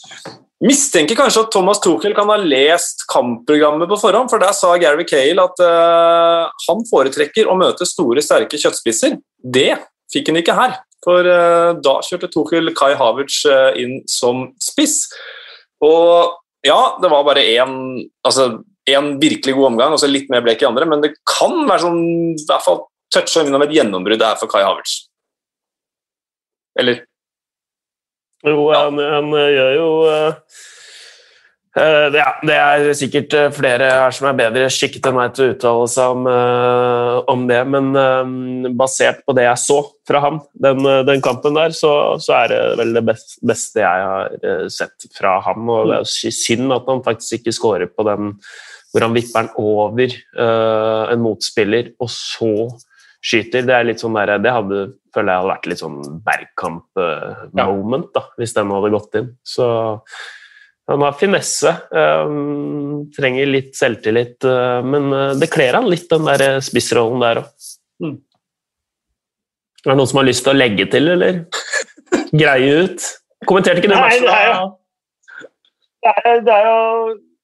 Mistenker kanskje at Thomas Tuchel kan ha lest kampprogrammet på forhånd, for der sa Gary Cale at uh, han foretrekker å møte store, sterke kjøttspisser. Det fikk han ikke her, for uh, da kjørte Tuchel Kai Havertz uh, inn som spiss. Og ja, det var bare én altså, virkelig god omgang, og så litt mer blek i andre, men det kan være sånn, i hvert fall toucha innom et gjennombrudd her for Kai Havertz. Eller? Jo, han, han, gjør jo Uh, det, ja, det, er sikkert flere her som er bedre skikket enn meg til å uttale seg om, uh, om det, men uh, basert på det jeg så fra ham, den, den kampen der, så, så, er det vel det best, beste jeg har sett fra ham. og Det er synd at han faktisk ikke scorer på den hvor han vipper den over en motspiller, og så skyter. Det er litt sånn der, det hadde, føler jeg hadde vært litt sånn Bergkamp-moment, da, hvis den hadde gått inn. Så han har finesse. Um, trenger litt selvtillit, uh, men uh, det kler han litt, den der spissrollen der òg. Mm. Er det noen som har lyst til å legge til, eller greie ut? Kommenterte ikke du matchen? Nei, det er jo, det er, det er jo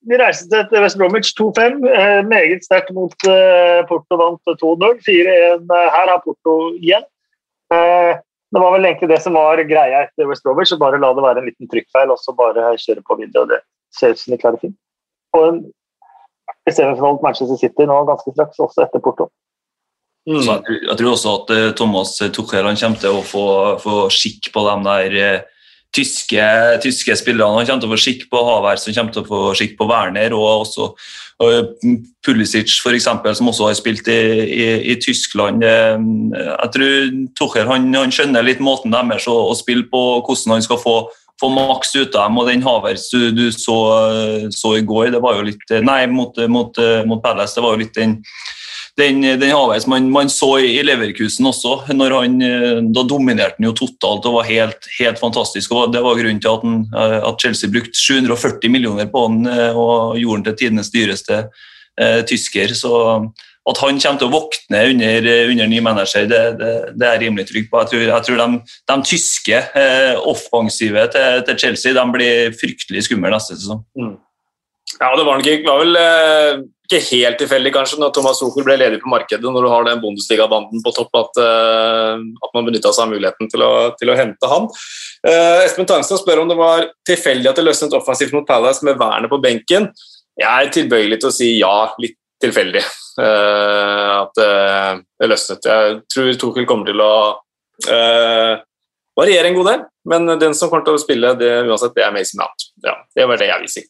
vi reiste til West Bromwich 2-5. Eh, meget sterkt mot eh, Porto vant 2-0. 4-1 eh, her har Porto igjen. Det var vel egentlig det som var greia etter West Bromwich, så bare la det være en liten trykkfeil og så bare kjøre på videre. Det ser ut som de klarer fint. Og en semifinale mot Manchester City nå ganske straks, også etter Porto. Mm. Jeg, tror, jeg, tror, også at Thomas Tuchel kommer til å få, få skikk på de der tyske, tyske spillerne. Han kommer til å få skikk på Havertz, han kommer til å få skikk på Werner og også og Pulisic, for eksempel, som også har spilt i, i, i Tyskland. Jeg tror Tucher han, han, skjønner litt måten deres å, å spille på, hvordan han skal få, få maks ut av dem. og Den Havertz du, du så, så, i går, det var jo litt Nei, mot, mot, mot Palace, det var jo litt den den, den halvveis man, man, så i Leverkusen også. Han, eh, da dominerte han jo totalt og var helt, helt fantastisk. og Det var grunnen til at, han, eh, at Chelsea brukte 740 millioner på han eh, og gjorde han til tidenes dyreste eh, tysker. så at han kommer til å våkne under, under ny manager, det, det, det, er jeg rimelig trygg på. Jeg tror, jeg tror de, de, tyske eh, offensive til, til, Chelsea blir fryktelig skumle neste sesong. Mm. Ja, det var, nok, var vel eh, ikke helt tilfeldig kanskje når Thomas Tuchel ble ledig på markedet, når du har den Bundesliga-banden på topp, at, eh, at man benytta seg av muligheten til å, til å hente han. Eh, Espen Tangstad spør om det var tilfeldig at det løsnet offensivt mot Palace med Werner på benken. Jeg er tilbøyelig til å si ja, litt tilfeldig. Uh, at uh, det løsnet. Jeg tror Tuchel kommer til å uh, variere en god del, men den som kommer til å spille, det, uansett, det er Mason Mount. Ja, det var det jeg vil si.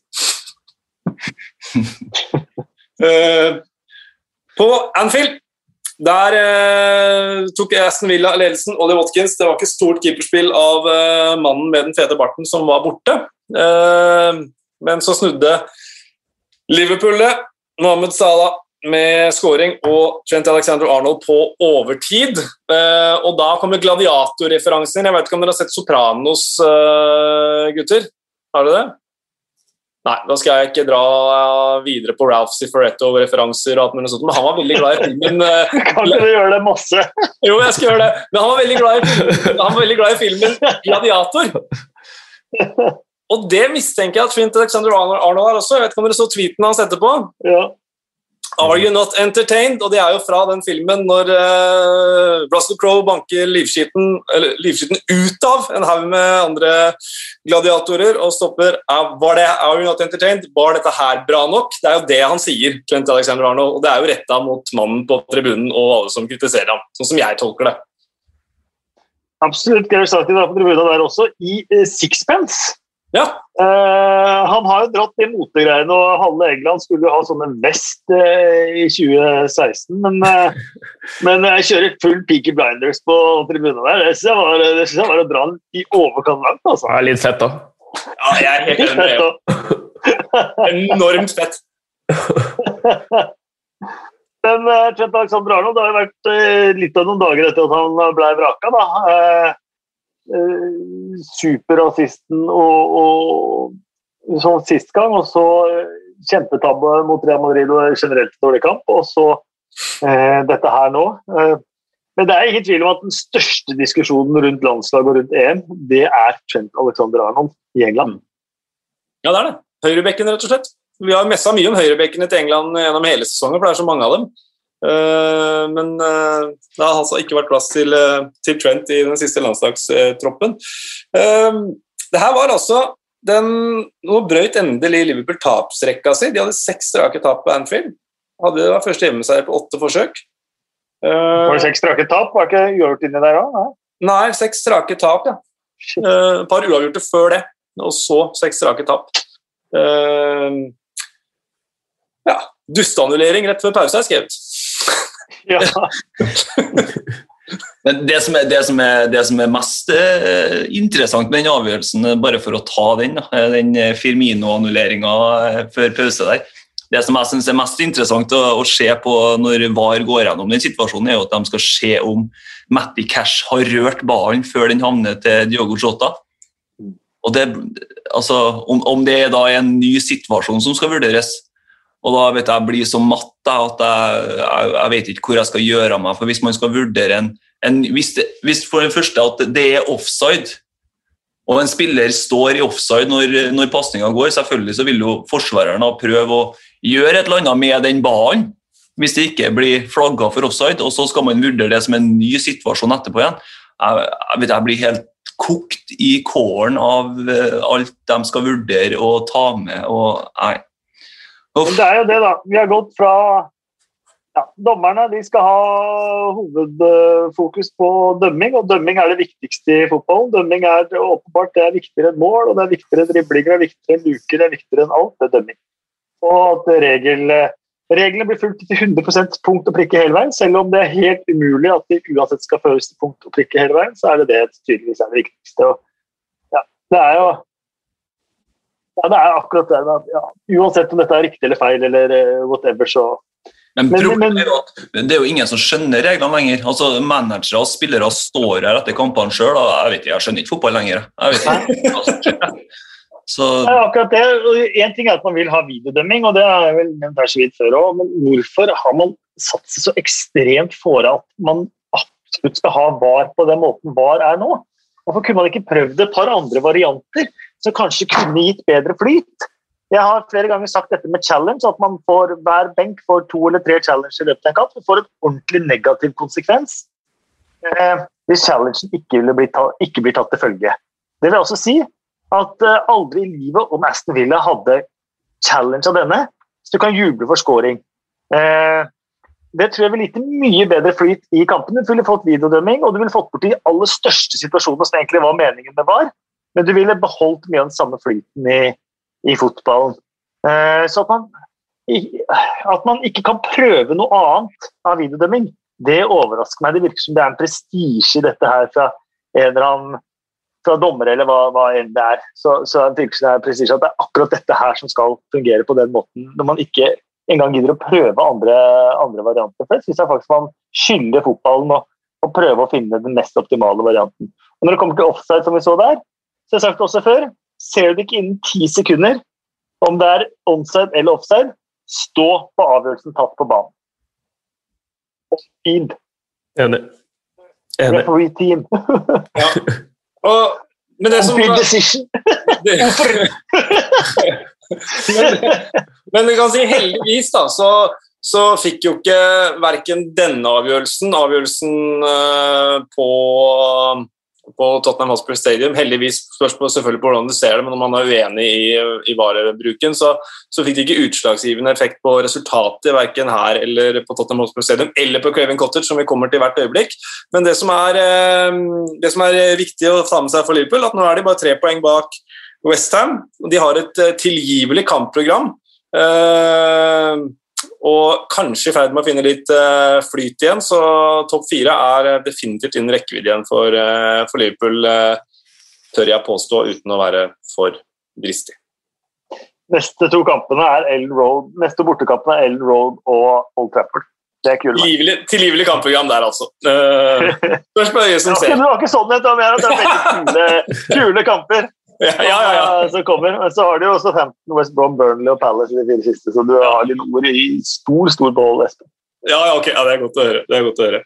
på Anfield der eh, tok Aston Villa ledelsen. Ollie Watkins. Det var ikke stort keeperspill av eh, mannen med den fete barten som var borte. Eh, men så snudde Liverpool det. Mohammed Salah med scoring og Trent Alexander Arnold på overtid. Eh, og da kommer gladiatorreferansen. Jeg vet ikke om dere har sett Sopranos, eh, gutter? Har dere det? Nei, da skal jeg ikke dra videre på Ralph Cifaretto-referanser, og noe sånt, men han var veldig glad i filmen eh, Kan ikke du gjøre det masse? Jo, jeg skal gjøre det. Men han var veldig glad i filmen, han var veldig glad i filmen 'Gladiator'. Og det mistenker jeg at Trint Alexander Arnold har også. Jeg vet ikke om dere så tweeten hans etterpå? Ja. Are You Not Entertained? Og det er jo fra den filmen når uh, Russell Crowe banker livskiten, ut av en haug med andre gladiatorer og stopper Var det Are You Not Entertained? Var dette her bra nok? Det er jo det han sier, Clint Alexander Arnold, og det er jo retta mot mannen på tribunen og alle som kritiserer ham, sånn som jeg tolker det. Absolutt. Gary Sarkin var på tribunen der også, i uh, sixpence. Ja. Uh, han har jo dratt de motegreiene, og halve England skulle jo ha sånne vest uh, i 2016. Men, uh, men jeg kjører full Peaky Blinders på tribunen der. Det syns jeg, var, det synes jeg var å dra den i overkant langt. Altså. Er litt fett, da. Ja, jeg er helt enig. Enormt fett. men Trent Alexander Arnold, det har jo vært litt av noen dager etter at han ble vraka. da Eh, superrasisten og, og sånn sist gang, og så eh, kjempetabbe mot Real Madrid og generelt dårlig kamp, og så eh, dette her nå. Eh, men det er ingen tvil om at den største diskusjonen rundt landslaget og rundt EM, det er Trent Alexander Arnold i England. Ja, det er det. Høyrebekken, rett og slett. Vi har messa mye om høyrebekkene til England gjennom hele sesongen, for det er så mange av dem. Eh, men eh, det har altså ikke vært plass til, eh, til Trent i den siste landslagstroppen. Det her var altså den, Nå brøyt endelig Liverpool tapsrekka si. De hadde seks strake tap på Anfield. Hadde det var første hjemmeseier på åtte forsøk. Var det seks strake tap? Var det ikke uavgjort inni der òg? Nei, seks strake tap, ja. Et par uavgjorte før det, og så seks strake tap. Ja, dusteannullering rett før pause er skrevet. Ja. Men det som, er, det, som er, det som er, mest eh, interessant med den avgjørelsen, eh, bare for å ta den, eh, den Firmino-annulleringa før pause der Det som jeg synes er mest interessant å, å, se på når VAR går gjennom den situasjonen, er jo at de skal se om Matti Cash har rørt ballen før den havner til Diogo Jota. Og det, altså, om, om det er en ny situasjon som skal vurderes, og da vet jeg, jeg blir så matt at jeg, jeg, jeg, vet ikke hvor jeg skal gjøre av meg. For hvis man skal vurdere en, en hvis, det, hvis, for det første at det er offside, og en spiller står i offside når, når pasninga går, selvfølgelig så vil jo forsvareren prøve å gjøre et eller annet med den ballen. Hvis det ikke blir flagga for offside, og så skal man vurdere det som en ny situasjon etterpå igjen. Jeg, jeg, vet, jeg blir helt kokt i kålen av eh, alt de skal vurdere og ta med. og nei, men det er jo det, da. Vi har gått fra ja, Dommerne de skal ha hovedfokus på dømming, og dømming er det viktigste i fotballen. Dømming er åpenbart det er viktigere enn mål, og det er viktigere enn driblinger, det er viktigere enn luker, det er viktigere enn alt. Det er dømming. Og at regel, reglene blir fulgt til 100% punkt og prikke hele veien. Selv om det er helt umulig at de uansett skal føres til punkt og prikke hele veien, så er det det tydeligvis er det viktigste. Og, ja, det er jo ja, det er akkurat det. Ja. Uansett om dette er riktig eller feil, eller uh, whatever, så men, men, at det er jo ingen som skjønner reglene lenger. Altså, Managere og spillere står her etter kampene sjøl, jeg vet ikke, jeg skjønner ikke fotball lenger. Ikke. Så... Ja, akkurat det. Én ting er at man vil ha videodømming, og det er vel nevnt her så vidt før òg, men hvorfor har man satt seg så ekstremt fore at man absolutt skal ha VAR på den måten VAR er nå? Hvorfor kunne man ikke prøvd et par andre varianter? Som kanskje kunne gitt bedre flyt. Jeg har flere ganger sagt dette med challenge, at man får hver benk får to eller tre challenges i løpet av en kamp. Du får en ordentlig negativ konsekvens eh, hvis challengen ikke, bli tatt, ikke blir tatt til følge. Det vil også si at eh, aldri i livet om Aston Villa hadde challenge av denne, så du kan juble for scoring. Eh, det tror jeg ville gitt mye bedre flyt i kampen. Du ville fått videodømming, og du ville fått bort de aller største situasjonene som egentlig var meningen det var, men du ville beholdt mye av den samme flyten i, i fotballen. Eh, så man, at man ikke kan prøve noe annet av videodømming, det overrasker meg. Det virker som det er en prestisje i dette her fra en eller annen fra dommere eller hva, hva enn det er. Så, så det virker som det er prestisje at det er akkurat dette her som skal fungere på den måten. Når man ikke engang gidder å prøve andre, andre varianter. For det syns jeg faktisk man skylder fotballen å prøve å finne den mest optimale varianten. Og Når det kommer til offside, som vi så der, så har sagt det også før, ser du det ikke innen ti sekunder om det er onside eller offside, stå på avgjørelsen tatt på banen. Speed. Enig. Enig. Referee team. ja. Og, men det som Speed decision. men, men kan si heldigvis, da, så, så fikk jo ikke verken denne avgjørelsen, avgjørelsen uh, på på Tottenham Hotspur Stadium. Heldigvis spørs på selvfølgelig på hvordan du ser det, men om man er uenig i, i varebruken, så, så, fikk det ikke utslagsgivende effekt på resultatet verken her eller på Tottenham Hotspur Stadium eller på Craven Cottage, som vi kommer til hvert øyeblikk. Men det som er, eh, det som er viktig å ta med seg for Liverpool, at nå er de bare tre poeng bak Westham. De har et eh, tilgivelig kampprogram. Eh, og kanskje i ferd med å finne litt eh, flyt igjen, så topp fire er definitivt innen rekkevidde igjen for, for Liverpool, tør jeg påstå, uten å være for dristig. Neste to kampene er Ellen Road, neste bortekampene er Ellen Road og Old Trafford. Det er kult. Tilgivelig kampprogram der, altså. Spørs på øyet som ser. Det var ikke sånn, det var veldig kule, kule kamper. Ja, ja, ja. som kommer. Men så har du jo også 15 West Brom, Burnley og Palace i de fire siste, så du har litt ord i stor stor behold, Espen. Ja, ja, ok. Ja, det er godt å høre. Det er godt å høre.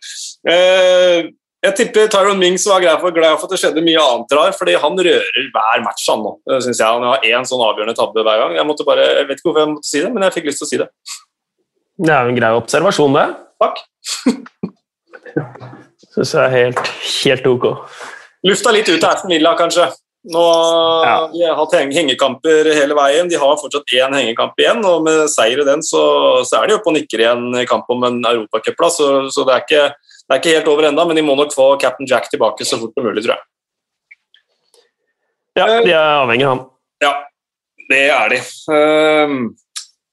Eh, jeg tipper Tyron Mings var glad for, glad for at det skjedde mye annet rar, fordi han rører hver match han nå, syns jeg. Han har én sånn avgjørende tabbe hver gang. Jeg, måtte bare, jeg vet ikke hvorfor jeg måtte si det, men jeg fikk lyst til å si det. Det er jo en grei observasjon, det. Takk. Syns jeg er helt, helt ok. Lufta litt ut av Aston Villa, kanskje. Nå ja. De har hatt hengekamper hele veien. De har fortsatt én hengekamp igjen, og med seier i den så, så, er de oppe og nikker igjen i kamp om en europacupplass. Så, så det, er ikke, det, er ikke, helt over ennå, men de må nok få Captain Jack tilbake så fort som mulig, tror jeg. Ja, de er avhengig av han. Ja, det er de. Um,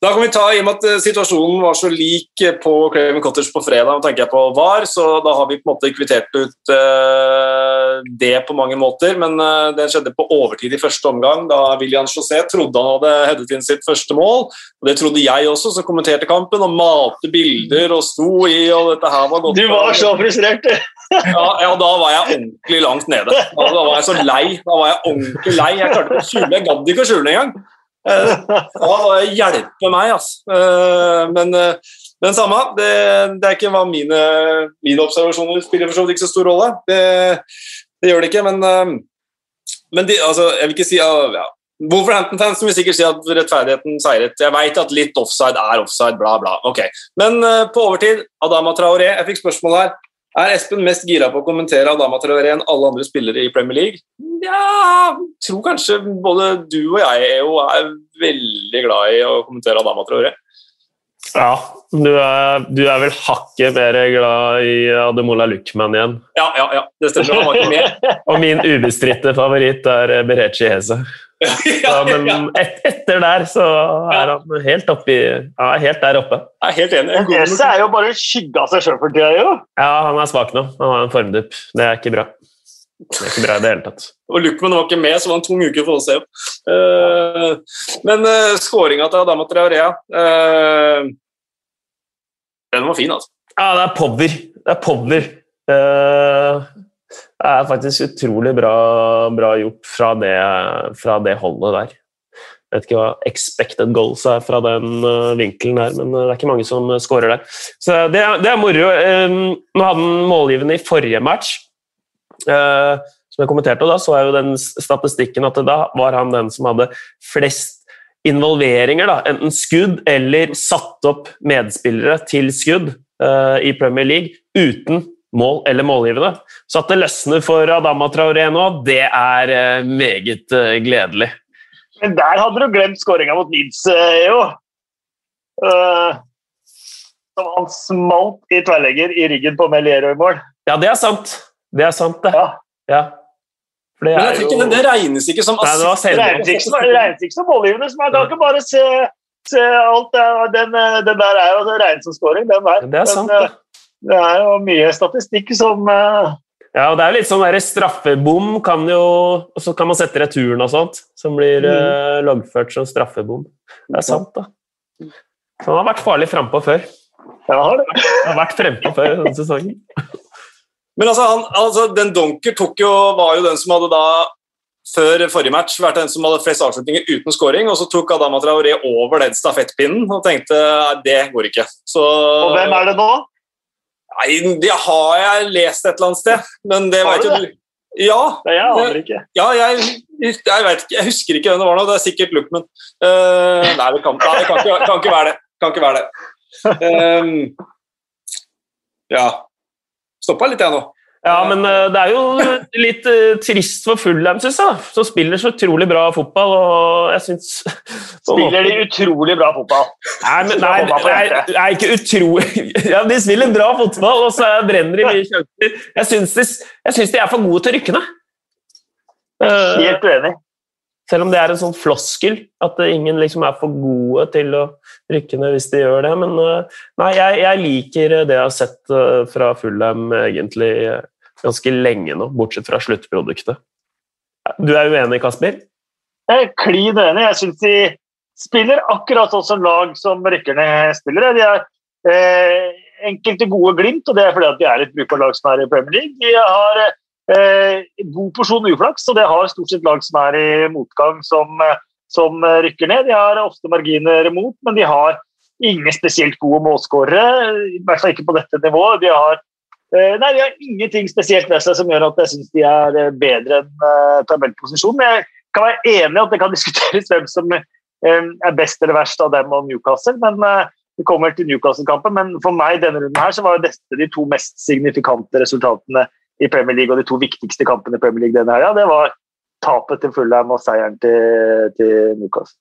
da kan vi ta, I og med at eh, situasjonen var så lik på Craven Cottage på fredag, tenker jeg på VAR, så da har vi på en måte kvittert ut uh, det på mange måter. Men det skjedde på overtid i første omgang, da William José trodde han hadde headet inn sitt første mål. og Det trodde jeg også, som kommenterte kampen og malte bilder og sto i og dette her var godt. Du var så frustrert, du! ja, ja, da var jeg ordentlig langt nede. Da, da var jeg så lei. Da var jeg ordentlig lei. Jeg klarte ikke å skjule, jeg gadd ikke å skjule engang. Ja, det hjelper meg, altså. Men, men eh, samme, det, det, er ikke hva mine, mine observasjoner spiller for så vidt ikke så stor rolle. Det, det, gjør det ikke, men, men de, altså, jeg vil ikke si ja, Wolverhampton-fans vil sikkert si at rettferdigheten seiret. Jeg veit at litt offside er offside, bla, bla. Okay. Men på overtid, Adama Traoré, jeg fikk spørsmål her. Er Espen mest gira på å kommentere Adama Traoré enn alle andre spillere i Premier League? Ja, jeg tror kanskje både du og jeg EO, er veldig glad i å kommentere Adama Traoré. Ja, du er, du er, vel hakket mer glad i Ademola Luckman igjen. Ja, ja, ja, det stemmer. Han var ikke med. og min ubestridte favoritt er Berechi Heze. ja, men et, etter der så er han helt, oppi, ja, helt der oppe. Jeg er helt enig. Ese er jo bare skygge av seg sjøl for tida, jo. Ja, han er svak nå. Han har en formdupp. Det er ikke bra. Det er ikke bra i det hele tatt. Og Luckman var ikke med, så det var en tung uke for oss. Uh, men uh, skåringa til Adama Traorea uh, Den var fin, altså. Ja, det er power. Det er power. Uh, er faktisk utrolig bra, bra gjort fra det, fra det, holdet der. Jeg vet ikke hva expected goals er fra den uh, vinkelen der, men det er ikke mange som skårer der. Så det, det er moro. Um, nå hadde han målgivende i forrige match. Som jeg kommenterte, da så jeg jo den statistikken at da var han den som hadde flest involveringer, da, enten skudd eller satt opp medspillere til skudd i Premier League uten mål eller målgivende. Så at det løsner for Adama Traoré nå, det er eh, meget eh, gledelig. Men der hadde du glemt skåringa mot Leeds, eh, jo. Uh, som han smalt i tverrlegger i ryggen på Meliero i mål. Ja, det er sant. Det er sant, det. Ja. Ja. For det Men er jeg tror jo det, regnes ikke som Nei, det var. Det regnes ikke som, det regnes ikke som målgivende. så Man kan ikke bare se, se alt den, den der er jo regnet som scoring, den der. Det er sant, Men, det. Det er jo mye statistikk som eh, Ja, og det er litt sånn der straffebom kan jo Og så kan man sette returen og sånt, som blir Mm. uh, loggført som straffebom. Det er sant, da. Så han har vært farlig frampå før. Ja, har det. Han har vært frempå før i denne sesongen. Men altså, han, altså, den Donker tok jo, var jo den som hadde da før forrige match vært den som hadde flest avslutninger uten scoring, og så tok Adama Traoré over den stafettpinnen og tenkte nei, det går ikke. Så, Og hvem er det nå? Nei, det har jeg lest et eller annet sted, men det veit jo du. Ja, det Jeg aner ikke. ja jeg, jeg, vet ikke, jeg husker ikke hvem det var nå. Det er sikkert Luckman. Uh, nei, det kan, nei, det kan, ikke, kan ikke være det. Kan ikke være det. Um, ja. Stoppa litt, jeg nå. Ja, men eh, det er jo litt eh, trist for Fulham, syns jeg. Som spiller så utrolig bra fotball, og jeg syns Spiller de utrolig bra fotball? Nei, men, nei, nei, nei, ikke utrolig Ja, de spiller bra fotball, og så brenner de mye sjanser. Jeg syns de, de er for gode til å rykke ned. Eh, Helt uenig. Selv om det er en sånn floskel, at ingen liksom er for gode til å rykke ned hvis de gjør det. Men nei, jeg, jeg liker det jeg har sett fra Fulham egentlig ganske lenge nå, bortsett fra sluttproduktet. Du er uenig, Kasper? Jeg er klin uenig. Jeg syns de spiller akkurat sånn som lag som rykker ned spillere. De er eh, enkelte gode glimt, og det er fordi at de er et brukbart lag som er i Premier League. De har eh, god porsjon uflaks, og det har stort sett lag som er i motgang, som, som rykker ned. De har ofte marginer mot, men de har ingen spesielt gode målskårere. I hvert fall ikke på dette nivået. De har Nei, De har ingenting spesielt ved seg som gjør at jeg syns de er eh, bedre enn uh, tabellposisjon. Men jeg kan være enig i at det kan diskuteres hvem som eh, er best eller verst av dem og Newcastle. men eh, Vi kommer til Newcastle-kampen, men for meg denne runden her så var dette de to mest signifikante resultatene i Premier League og de to viktigste kampene i Premier League denne helga. Det var tapet til Fulham og seieren til, til Newcastle.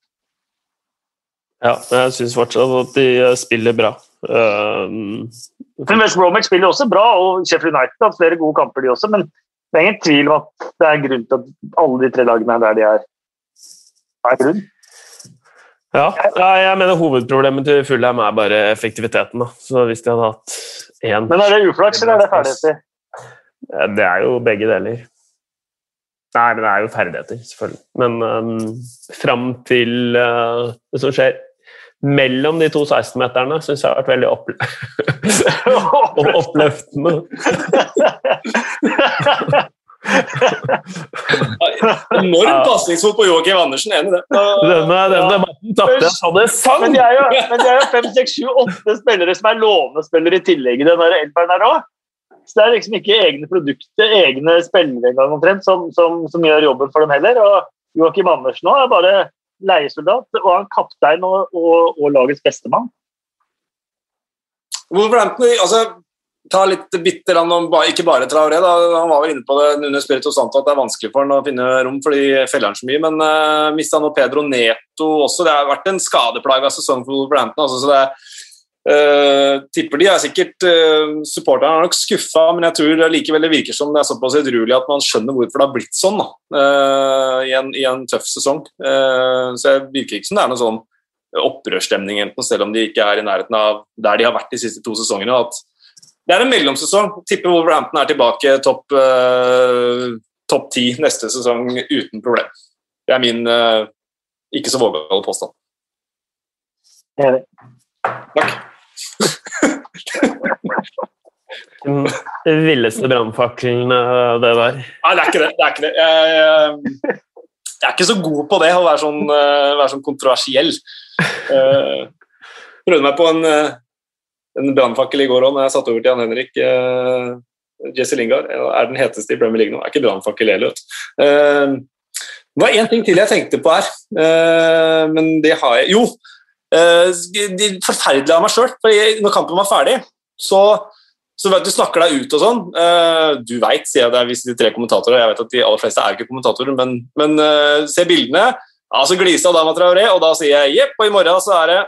Ja, jeg syns fortsatt at de eh, spiller bra. Um, Men West Bromwich spiller også bra, og Sheffield United har hatt flere gode kamper, de også. Men det er ingen tvil om at det er grunn til at alle de tre lagene er der de er. Er grunn. ja, ja, jeg mener hovedproblemet til Fulheim er bare effektiviteten. Da. Så hvis de hadde hatt én Men er det uflaks, eller er det ferdigheter? Det er jo begge deler. Nei, men det er jo ferdigheter, selvfølgelig. Men um, fram til uh, det som skjer mellom de to 16-meterne, syns jeg har vært veldig opple og oppløftende. Enorm pasningsfot på Joakim Andersen, enig i det. Denne, denne tapte jeg det sang! Men de er jo, fem, seks, sju, åtte spillere som er lovende spillere i tillegg i den der elferen her òg. Så det er liksom ikke egne produkter, egne spillere engang omtrent, som, som, som gjør jobben for dem heller. Og Joakim Andersen òg er bare leiesoldat, og han kaptein og, og, og lagets bestemann. Wolverhampton, altså, ta litt bitte om ikke bare Traoré. Da. Han var vel inne på det under Spirito Santo at det er vanskelig for han å finne rom fordi feller han så mye. Men uh, mista nå Pedro Neto også. Det har vært en skadeplaga sesong for Wolverhampton. Altså, så det er, eh, tipper de er sikkert uh, Supporterne er nok skuffa, men jeg tror likevel det virker som det er såpass edruelig at man skjønner hvorfor det har blitt sånn da, uh, i, en, i en tøff sesong. Uh, så det virker ikke som det er noen sånn opprørsstemning, enten, selv om de ikke er i nærheten av der de har vært de siste to sesongene. at det er en mellomsesong. Tipper Wolverhampton er tilbake topp top ti neste sesong uten problem. Det er min ikke så vågale påstand. Takk. Den villeste brannfakkelen, uh, det der. Nei, det er ikke det. det, er, ikke det. Jeg, jeg, jeg er ikke så god på det, å være sånn, uh, være sånn kontroversiell. Jeg prøvde meg på en, uh, en brannfakkel i går òg, når jeg satt over til Jan Henrik. Uh, Jesse Lingard er den heteste i Premier League nå. Er ikke brannfakkel heller. Uh, det var én ting til jeg tenkte på her, uh, men det har jeg Jo! Uh, forferdelig av meg sjøl. Når kampen var ferdig, så så vet du snakker deg ut og sånn. Uh, du veit, sier jeg det er hvis de tre kommentatorer. Jeg vet at de aller fleste er ikke kommentatorer, men, men uh, se bildene. Ja, Så gliser Adama Traoré, og da sier jeg jepp, og i morgen så er det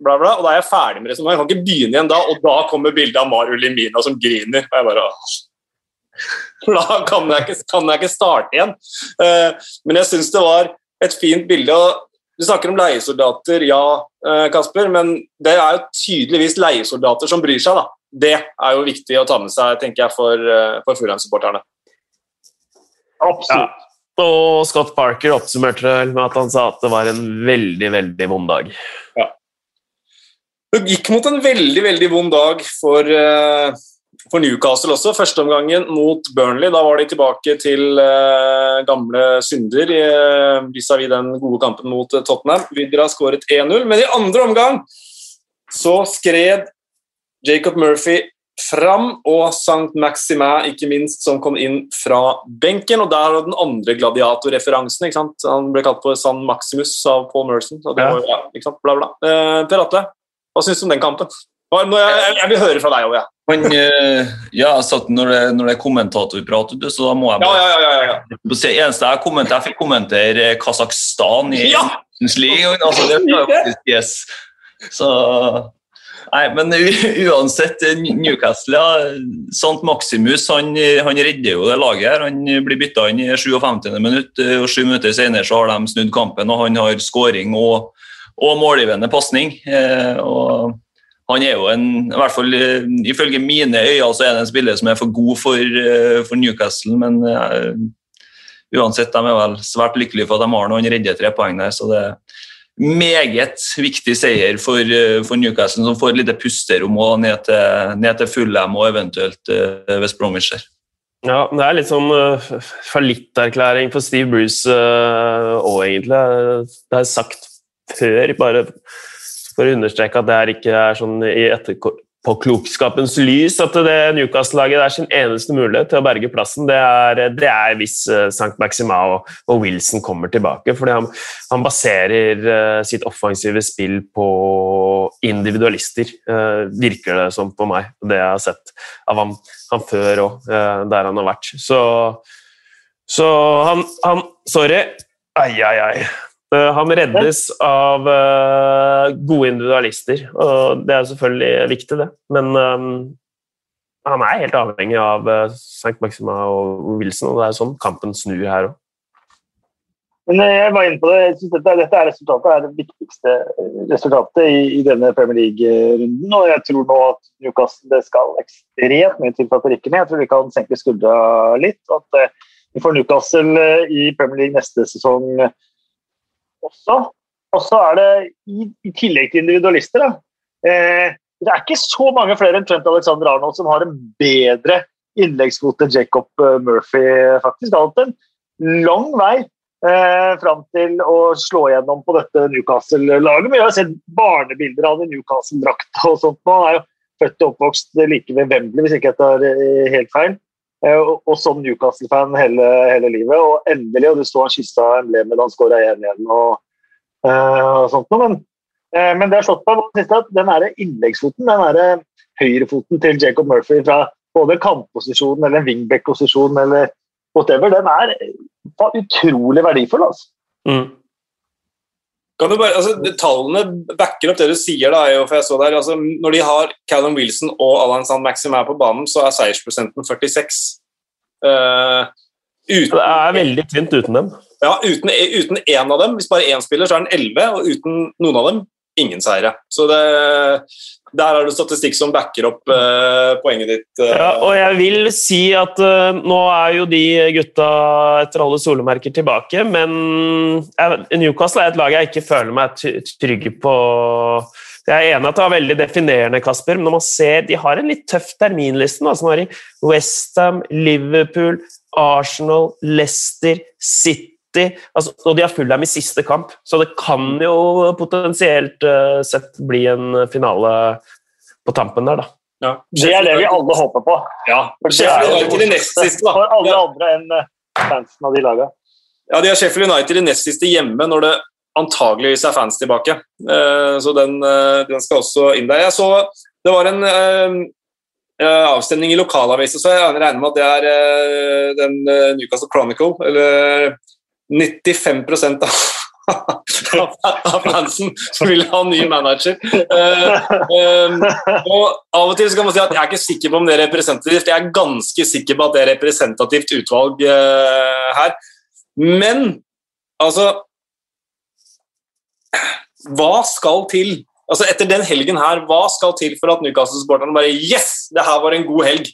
bla, bla, og da er jeg ferdig med resonnementet. Jeg kan ikke begynne igjen da, og da kommer bildet av Maru Limina som griner. og jeg bare... Da kan jeg ikke, kan jeg ikke starte igjen. Men jeg syns det var et fint bilde. og Du snakker om leiesoldater, ja, uh, Kasper, men det er jo tydeligvis leiesoldater som bryr seg. da. Det er jo viktig å ta med seg tenker jeg, for, uh, for Fulham-supporterne. Absolutt. Ja. Og Scott Parker oppsummerte det med at han sa at det var en veldig, veldig vond dag. Ja. Det gikk mot en veldig, veldig vond dag for uh, for Newcastle også. Førsteomgangen mot Burnley. Da var de tilbake til eh, gamle synder uh, vis-à-vis den gode kampen mot uh, Tottenham. Vidra skåret 1-0, men i andre omgang så skred Jacob Murphy fram, og St. Maximin, ikke minst, som kom inn fra benken. Og der var den andre gladiatorreferansen. ikke sant? Han ble kalt for San Maximus av Paul Merson. Det var, ja, ikke sant? Bla, bla. per Atle, hva syns du om den kampen? Jeg, jeg, vil høre fra deg òg, jeg. Men, uh, ja, når, det, når det er kommentatorprat, så da må jeg bare ja, ja, ja, Det eneste jeg kommenterer, jeg fikk kommentere Kasakhstan i ja! League. Altså, det er faktisk yes. Så Nei, men uansett, Newcastle ja, Sant Maximus han, han, redder jo det laget. her. Han blir bytta inn i 57. minutt, og sju minutter senere så har de snudd kampen. og Han har skåring og, og målgivende pasning. Eh, og han er jo en, i hvert fall eh, ifølge mine øyne, så er det en spiller som er for god for, eh, for Newcastle. Men uh, uansett, de er vel svært lykkelige for at de har noen redde tre poeng der. Så det er meget viktig seier for, for Newcastle, som får et lite pusterom og ned til, ned til Fulham og eventuelt uh, West Bromwich. Ja, det er litt sånn uh, fallitterklæring for Steve Bruce òg, uh, egentlig. Det er sagt før, bare for å understreke at det her ikke er sånn i etterpåklokskapens lys at det Newcastle-laget er sin eneste mulighet til å berge plassen. Det er, det er hvis uh, St. Maxima og, og, Wilson kommer tilbake. fordi han, han baserer uh, sitt offensive spill på individualister, uh, virker det som på meg. Det jeg har sett av han, han før òg, der han har vært. Så, så han, han Sorry. Ai, ai, ai. Eh, han reddes av uh, gode individualister, og det er selvfølgelig viktig, det. Men um, han er helt avhengig av uh, St. Maxima og Wilson, og det er sånn kampen snur her òg. Jeg var inne på det, jeg synes dette, dette er resultatet er det viktigste resultatet i, i denne Premier League-runden. og Jeg tror nå at Newcastle det skal ekstremt mye til ned. Jeg tror vi kan senke skuldra litt. at Vi får Newcastle i Premier League neste sesong også. Og så er det, i, i, tillegg til individualister, da, eh, det er ikke så mange flere enn Trent Alexander Arnold som har en bedre innleggsfot enn Jacob eh, Murphy, faktisk. Alt en lang vei eh, fram til å slå gjennom på dette Newcastle-laget. Jeg har sett barnebilder av det Newcastle-drakta og sånt. Han er jo født og oppvokst like ved Wembley, hvis ikke jeg tar eh, helt feil. Eh, og, som Newcastle-fan hele, hele, livet. Og endelig, og du så han kyssa emblemet da han skåra 1 igjen. og Uh, og sånt noe. Men, uh, men det har slått meg siste at den innleggsfoten, den der høyrefoten til Jacob Murphy fra både kantposisjonen eller wingback-posisjonen eller whatever, den er utrolig verdifull. altså. Mm. Kan du bare, altså, Tallene backer opp det du sier. da, for jeg så der, altså, Når de har Callum Wilson og Alan Sand Maxim her på banen, så er seiersprosenten 46. Uh, uten, det er veldig tynt uten dem. Ja, uten, uten én av dem, hvis bare én spiller, så er den 11, og uten noen av dem ingen seire. Så det, der er det statistikk som backer opp uh, poenget ditt. Uh. Ja, og jeg vil si at uh, nå er jo de gutta etter alle solemerker tilbake, men Newcastle er et lag jeg ikke føler meg trygg på. Jeg er enig at det er veldig definerende, Kasper, men når man ser de har en litt tøff terminliste. nå, som har i Westham, Liverpool, Arsenal, Leicester, City altså, og de har Fulham i siste kamp, så det kan jo potensielt uh, sett bli en finale på tampen der, da. Ja. Det er det vi alle håper på. Ja. For det er jo det siste, for alle ja. andre enn eh, fansen av de lagene. Ja, de har Sheffield United i nest siste hjemme når det antageligvis er fans tilbake. Uh, så den, uh, den, skal også inn der. Jeg så det var en avstemning i lokalavisa, så jeg regner med at det er den Newcastle Chronicle, eller 95 av av fansen som vil ha ny manager. Uh, um, og Av og til så kan man si at jeg er ikke sikker på om det er representativt. Jeg er ganske sikker på at det er representativt utvalg uh, her. Men altså Hva skal til? Altså Etter den helgen her, hva skal til for at Newcastle-supporterne bare Yes! Det her var en god helg.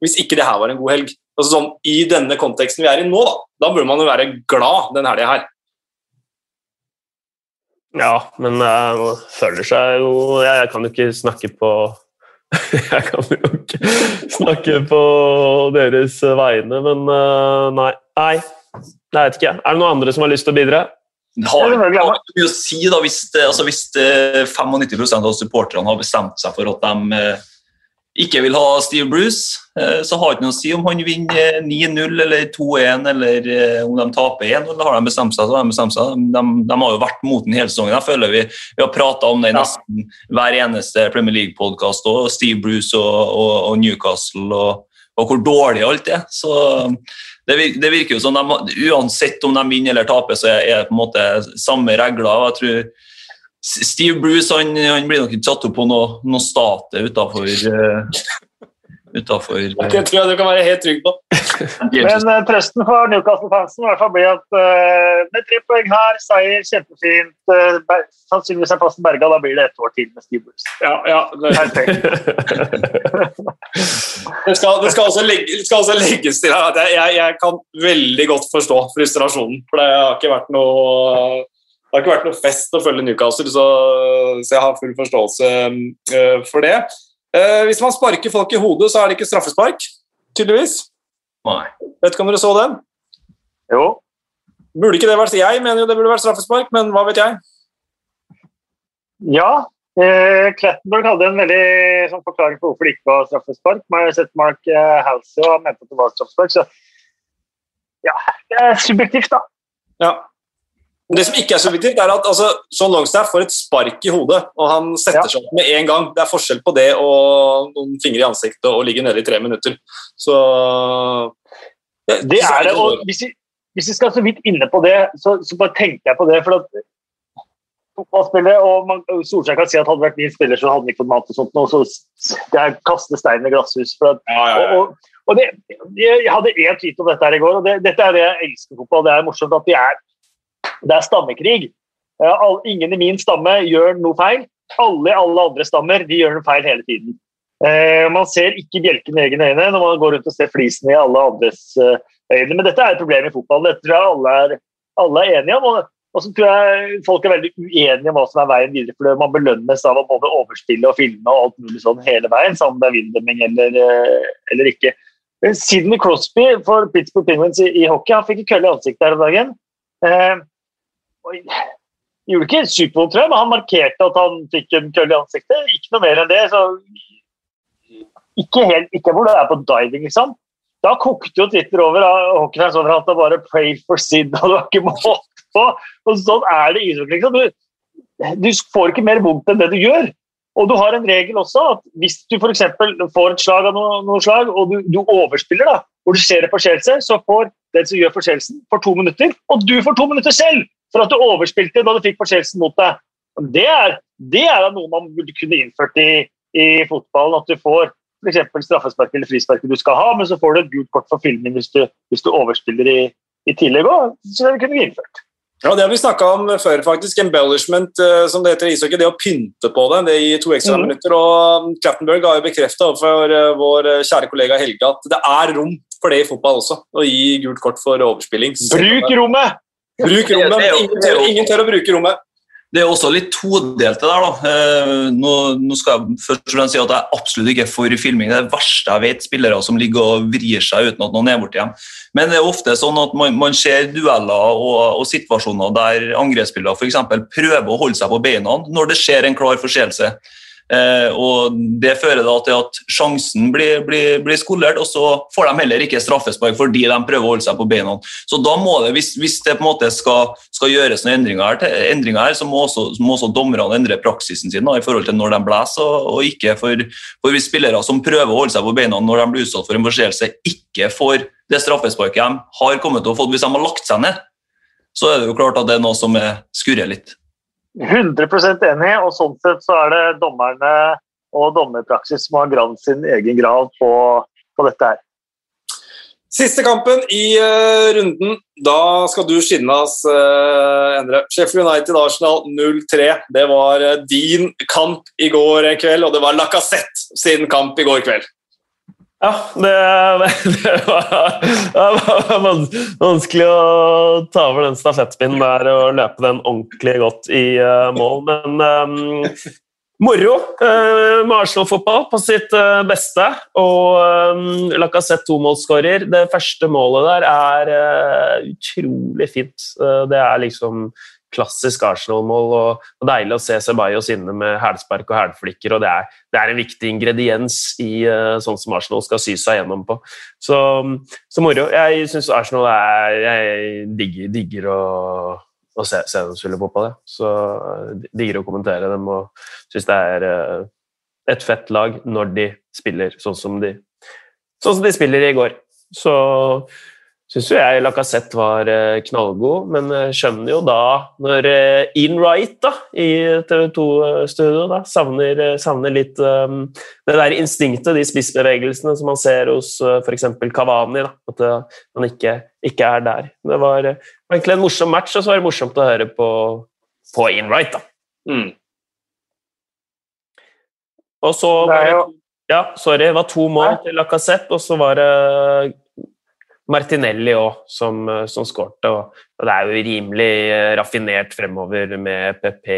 Hvis ikke det her var en god helg. Altså sånn, I denne konteksten vi er i nå, da, da burde man jo være glad den helga her. Ja, men jeg føler seg jo jeg, jeg kan jo ikke snakke på Jeg kan jo ikke snakke på deres vegne, men uh, nei. Nei, jeg vet ikke. Er det noen andre som har lyst til å bidra? Det har ikke mye å si da, hvis, altså, hvis 95% av supporterne har bestemt seg for at de ikke vil ha Steve Bruce, eh, så har det ikke noe å si om han vinner 9-0 eller 2-1 eller eh, om de taper 1 eller har de bestemt seg, så har de bestemt seg. De, de har jo vært mot den hele sesongen. Jeg føler vi, vi har prata om det i nesten hver eneste Premier League-podkast, og Steve Bruce og, og, og Newcastle og, og, hvor dårlig alt er. Så det, det virker jo som de, uansett om de vinner eller taper, så er det på en måte samme regler. og jeg tror Steve Bruce han, han blir nok ikke satt opp på noe, noe state utafor uh, Utenfor, uh, det tror jeg du kan være helt trygg på. Men uh, trøsten for Newcastle-fansen i hvert fall blir at uh, med tre poeng her, seier, kjempefint. Uh, sannsynligvis er plassen berga, da blir det ett år til med Steve Bruce. Ja, ja, det, det, skal, det, skal også legge, skal også legges til her at jeg, jeg, jeg kan veldig godt forstå frustrasjonen. For det har ikke vært noe det har ikke vært noe fest å følge Newcastle, så, så jeg har full forståelse uh, for det. Uh, hvis man sparker folk i hodet, så er det ikke straffespark, tydeligvis. Nei. Vet ikke om dere så den? Jo. Burde ikke det vært Jeg mener jo det burde vært straffespark, men hva vet jeg? Ja. Eh, Klettenberg hadde en veldig sånn, forklaring på hvorfor det ikke var straffespark. Man har sett Mark eh, Halsey og mente at det var straffespark, så ja, det er subjektivt, da. Ja. Det som ikke er subjektivt, er at altså, Sean Longstaff får et spark i hodet, og han setter ja. seg opp med en gang. Det er forskjell på det og noen fingre i ansiktet og ligge nede i tre minutter. Så Det, det er det. og hvis vi, hvis vi, skal så vidt inne på det, så, så bare tenker jeg på det. for at fotballspillere, og man, Solskjær kan si at hadde vært min spiller, så hadde han ikke fått mat og sånt. Og så det er kaste stein i glasshus. At, ja, ja, ja. Og, og det, jeg hadde én tweet om dette her i går, og det, dette er det jeg elsker fotball. Det er morsomt at vi er det er stammekrig. Ingen i min stamme gjør noe feil. Alle i alle andre stammer de gjør noe feil hele tiden. Eh, man ser ikke bjelken i egne øyne når man går rundt og ser flisen i alle andres eh, øyne. Men dette er et problem i fotball. Dette tror jeg alle er, alle er enige om. Og så tror jeg folk er veldig uenige om hva som er veien videre. for Man belønnes av å både overstille og filme og alt mulig sånn hele veien, sammen med Windeming eller, eh, eller ikke. Sidney Crosby for Pittsburgh Penguins i, i hockey han fikk en kølle i ansiktet her om dagen. Eh, gjorde ikke supervondt, tror jeg, men han markerte at han fikk en kølle i ansiktet. Ikke noe mer enn det. så Ikke helt, ikke hvor det er på diving, liksom. Da kokte jo Twitter over hockeyfans over at det bare 'pray for Sid', og det var ikke måte på. Og sånn er det i ishockey. Liksom. Du, du får ikke mer vondt enn det du gjør. Og du har en regel også at hvis du f.eks. får et slag av noe, noe slag, og du, du, overspiller, da, hvor du ser en forseelse, så får den som gjør forseelsen, for to minutter, og du får to minutter selv! For at du overspilte da du fikk forseelsen mot deg. Det er, det er noe man burde kunne innført i, i fotballen. At du får f.eks. straffespark eller frispark du skal ha, men så får du et gult kort for filming hvis du, hvis du overspiller i, i tillegg òg. Så det kunne vi innført. Ja, Det har vi snakka om før, faktisk. Embellishment, uh, som det heter i ishockey. Det å pynte på det det i to ekstra mm. minutter. og um, Clattenburg har jo bekrefta overfor uh, vår uh, kjære kollega Helge at det er rom for det i fotball også. Å gi gult kort for overspilling. Bruk rommet! Bruk rommet. Ingen tør, ingen tør å bruke rommet. Det er også litt todelte der. da. Eh, nå, nå, skal jeg først og fremst si at jeg absolutt ikke er for filming. Det er det verste jeg vet, spillere som ligger og vrir seg uten at noen er borti dem. Men det er ofte sånn at man, man ser dueller og, og situasjoner der angrepsspillere f.eks. prøver å holde seg på beina når det skjer en klar forseelse. Eh, og Det fører da til at sjansen blir, blir, blir, skolert, og så får de heller ikke straffespark fordi de prøver å holde seg på beina. Så da må det, Hvis, hvis det på en måte skal, skal gjøres noen endringer her, endringer her så må også, må også, dommerne endre praksisen sin da, i forhold til når de blåser, og, og, ikke for, for hvis spillere som prøver å holde seg på beina når de blir utsatt for en forseelse, ikke får det straffesparket de har kommet til å få hvis de har lagt seg ned så er det jo klart at det er noe som skurrer litt. 100 enig, og sånn sett så er det dommerne og dommerpraksis som har gravd sin egen grav på, på dette her. Siste kampen i uh, runden. Da skal du skinne oss, uh, Endre. Sheffield United-Arsenal 0-3. Det var uh, din kamp i går kveld, og det var Lacassette sin kamp i går kveld. Ja, det, det, var, var, vanskelig å ta over den stafettpinnen der og løpe den ordentlig godt i mål. Men um, Moro uh, med Arsenal-fotball på sitt uh, beste. Og um, Lacassette tomålsskårer. Det første målet der er uh, utrolig fint. det er liksom klassisk Arsenal-mål, og, og, deilig å se Ceballos inne med hælspark og hælflikker. og det er, det er, en viktig ingrediens i sånn som Arsenal skal sy seg gjennom på. Så, så moro. Jeg syns Arsenal er Jeg digger, digger å å se, se dem spille fotball. Ja. Så digger å kommentere dem og syns det er uh, et fett lag når de spiller sånn som de, sånn som de spiller i går. Så syns jo jeg Lacassette var uh, knallgod, men skjønner jo da når uh, Ian Wright da, i TV 2-studio da, savner, savner litt um, det der instinktet, de spissbevegelsene som man ser hos uh, f.eks. Kavani. Da, at uh, man ikke, ikke, er der. Det var, egentlig en morsom match, og så var det morsomt å høre på, på Inright, da. Mm. Og så var det, ja, sorry, det var to mål til Lacassette, og så var det Martinelli òg som, som skårte. Og det er jo rimelig raffinert fremover med PP,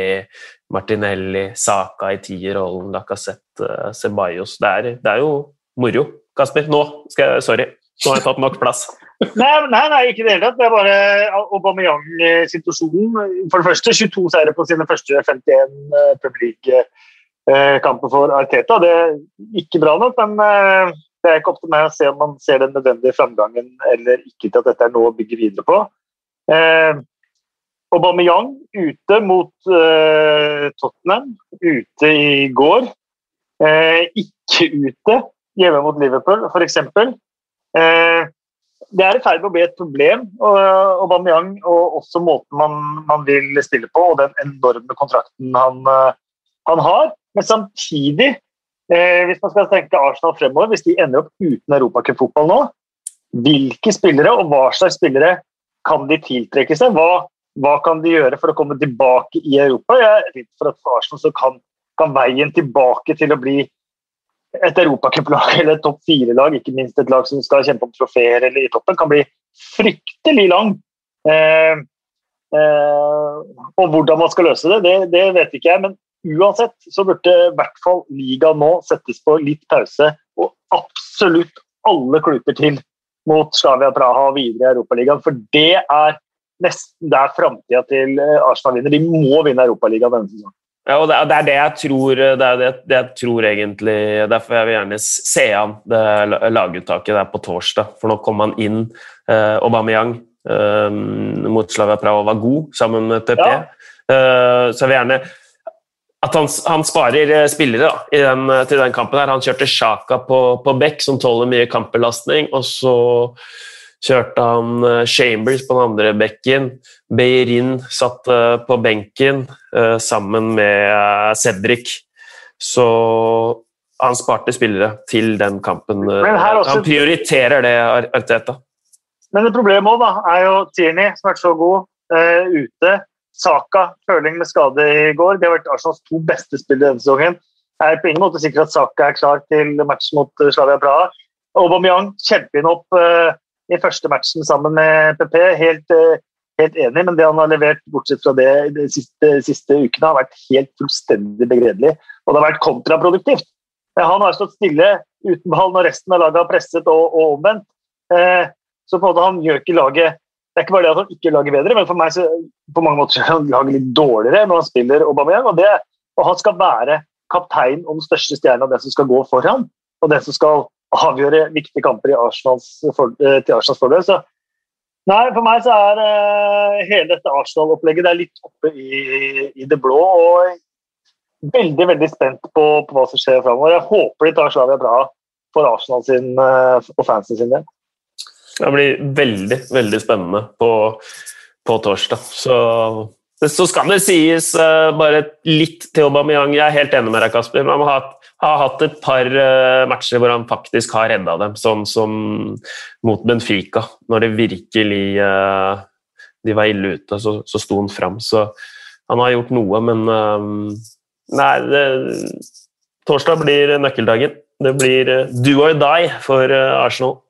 Martinelli, Saka i tierrollen, Lacassette, Ceballos. Det er, det er jo moro. Kasper, nå skal jeg Sorry, nå har jeg tatt nok plass. Nei, nei, nei, ikke i det hele tatt. Det er bare Aubameyang-situasjonen. For det første 22 seire på sine første 51 publikkamper for Arteta. Det er ikke bra nok, men eh, det er ikke opp til meg å se om man ser den nødvendige framgangen eller ikke til at dette er noe å bygge videre på. Eh, Aubameyang ute mot eh, Tottenham, ute i går. Eh, ikke ute hjemme mot Liverpool, f.eks. Eh, det er i ferd med å bli et problem. og Aubameyang og også måten man, man, vil stille på, og den enorme kontrakten han, eh, han har. Men samtidig, eh, hvis man skal tenke Arsenal fremover, hvis de ender opp uten europacupfotball nå, hvilke spillere og hva slags spillere kan de tiltrekke seg? Hva, hva, kan de gjøre for å komme tilbake i Europa? Jeg er redd for at Arsenal så kan, kan veien tilbake til å bli et europacuplag eller et topp fire-lag, ikke minst et lag som skal kjempe om trofeer eller i toppen, kan bli fryktelig lang. Eh, eh, og hvordan man skal løse det, det, det, vet ikke jeg. Men uansett så burde i hvert fall ligaen nå settes på litt pause og absolutt alle kluter til mot Slavia Praha og videre i Europaligaen. For det er nesten der framtida til Arsenal vinner. De må vinne Europaligaen denne sesongen. Ja, og det, er det jeg tror Det er det, det, jeg tror egentlig Derfor jeg vil gjerne se an det laguttaket der på torsdag. For nå kom han inn, eh, Aubameyang eh, mot Slavia Praha og var god sammen med PP. Ja. Eh, så jeg vil gjerne at han, han sparer eh, spillere da, den, til den kampen. her. Han kjørte Sjaka på, på bekk, som tåler mye kampbelastning. og så kjørte han eh, Chambers på den andre bekken. Beirin satt eh, på benken eh, sammen med Cedric. Så han sparte spillere til den kampen. Også, han prioriterer det, Arteta. Men det problemet òg er jo Tierney, som har vært så god, uh, ute. Saka, føling med skade i går. Det har vært Arsenals to beste spillere denne sesongen. Jeg er på ingen måte sikker at Saka er klar til match mot Slavia Praha. Aubameyang kjemper inn opp uh, i første matchen sammen med PP. Helt, uh, helt enig, men det han har levert bortsett fra det de siste, siste ukene, har vært helt fullstendig begredelig. Og det har vært kontraproduktivt. Han har stått stille uten ball når resten av laget har presset og, og omvendt. Uh, så på en måte han gjør ikke laget Det er ikke bare det at han ikke lager bedre, men for meg så, på mange måter han lager litt dårligere når han spiller Aubameyang. Og, det, og han skal være kaptein og den største stjerna, det som skal gå foran. Og det som skal avgjøre viktige kamper Arsenals for, eh, til Arsenals fordel. Så nei, for meg så er uh, hele dette Arsenal-opplegget det litt oppe i, i, det blå. og Veldig veldig spent på, på hva som skjer framover. Jeg håper de tar Slavia bra for Arsenal sin, uh, og fansen sin del. Det blir veldig veldig spennende på, på torsdag. Så, så skal det sies uh, bare litt til Aubameyang. Jeg er helt enig med deg, Kasper. Man har, har hatt et par uh, matcher hvor han faktisk har redda dem, sånn som mot Benfica. Når det virkelig uh, de var ille ute, så, så sto han fram. Så han har gjort noe, men Nei, det, torsdag blir nøkkeldagen. Det blir do or die for Arsenal.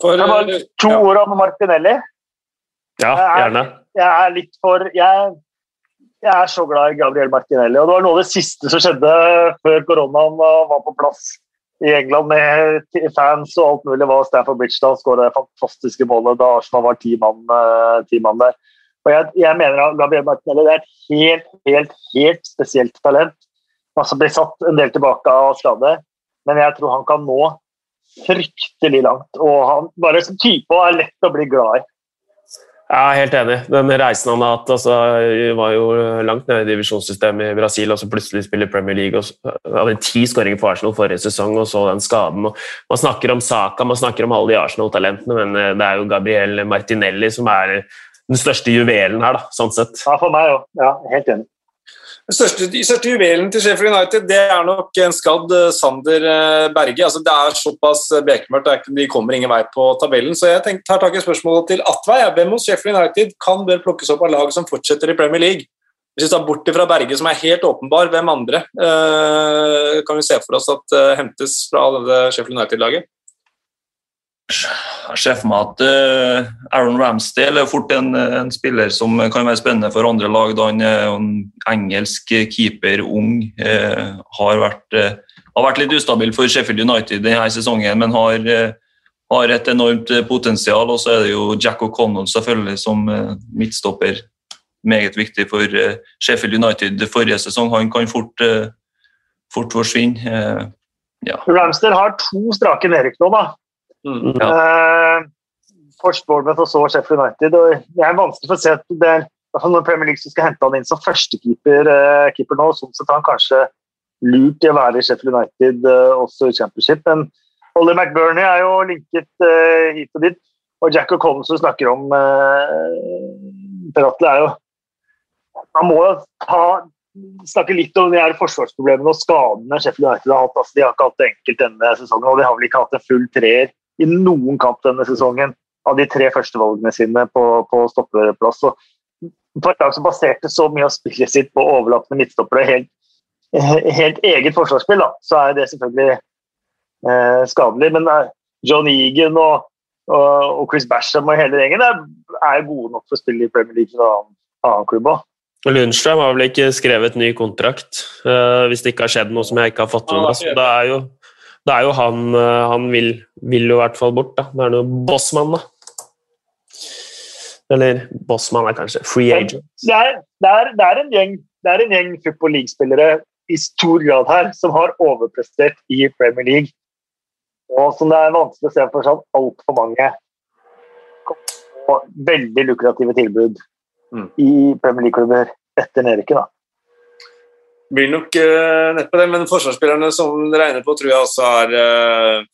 For, det var to ja. ord om Martinelli. Ja, gjerne. Jeg er, jeg er litt for jeg, jeg, er så glad i Gabriel Martinelli. og Det var noe av det siste som skjedde før koronaen var på plass i England med fans og alt mulig. var Stanford Bridge da skåret det fantastiske målet da Arsenal var ti mann, ti mann der. Og jeg, jeg, mener at Gabriel Martinelli det er et helt, helt, helt spesielt talent. Altså Blir satt en del tilbake av skade, men jeg tror han kan nå fryktelig langt. Og han bare som type er lett å bli glad i. Jeg er helt enig. Den reisen han har hatt altså, var jo langt nede i divisjonssystemet i Brasil, og så plutselig spiller Premier League. og Hadde ti skåringer for Arsenal forrige sesong, og så den skaden. Og man snakker om Saka, man snakker om alle de Arsenal-talentene, men eh, det er jo Gabriel Martinelli som er den største juvelen her, da, sånn sett. Ja, for meg òg. Ja, helt enig. Den største, største, juvelen til Sheffield United det er nok en skadd eh, Sander eh, Berge. Altså, det er såpass eh, bekmørkt, de kommer ingen vei på tabellen. Så jeg tenkte, tar tak i spørsmålet til Atvei. Hvem hos Sheffield United kan bør plukkes opp av lag som fortsetter i Premier League? Hvis vi tar bort fra Berge, som er helt åpenbar, hvem andre kan vi se for oss at hentes fra Sheffield United-laget? Jeg ser for meg at uh, Aaron Ramsdale er fort en, en, spiller som kan være spennende for andre lag. da Han er en engelsk keeper, ung. Uh, har, vært, uh, har, vært, litt ustabil for Sheffield United denne sesongen, men har, har et enormt potensial. Og så er det jo Jack O'Connell selvfølgelig som midtstopper. Meget viktig for Sheffield United forrige sesong. Han kan fort, fort forsvinne. Ja. Ramsdale har to strake nedrykk nå, da. Mm, ja. uh, Først Bournemouth og så Sheffield United. og Det er vanskelig for å se at det er, når Premier League skal hente han inn som førstekeeper uh, keeper nå, sånn sett har han kanskje lurt i å være i Sheffield United uh, også i Championship. Men Ollie McBurney er jo linket uh, hit og dit. Og Jack O'Connell som snakker om uh, Peratle, er jo Man må jo ta, snakke litt om de her forsvarsproblemene og skadene Sheffield United har hatt. Altså, de har ikke hatt det enkelt denne sesongen, og de har vel ikke hatt en full treer i noen kamp denne sesongen av de tre første valgene sine på, på stoppeplass. Og for et lag som baserte så mye av spillet sitt på overlappende midtstoppere og helt, helt eget forsvarsspill, da, så er det selvfølgelig eh, skadelig. Men eh, John Egan og, og, og, Chris Basham og hele gjengen er, er, gode nok for å spille i Premier League og annen, annen klubb. Lundstrøm har vel ikke skrevet ny kontrakt, uh, hvis det ikke har skjedd noe som jeg ikke har fått med meg. Det er jo det er jo han eh, Han vil, vil, jo i hvert fall bort, da. Det er noe Bossmann, da. Eller Bossmann er kanskje free agent. Det er, det er, det er en gjeng det er en gjeng football league-spillere i stor grad her som har overprestert i Premier League. Og som det er vanskelig å se for seg at altfor mange og veldig lukrative tilbud mm. i Premier League-klubber etter nedrykket. Blir nok uh, nett på det, men forsvarsspillerne som regner på, tror jeg også er uh,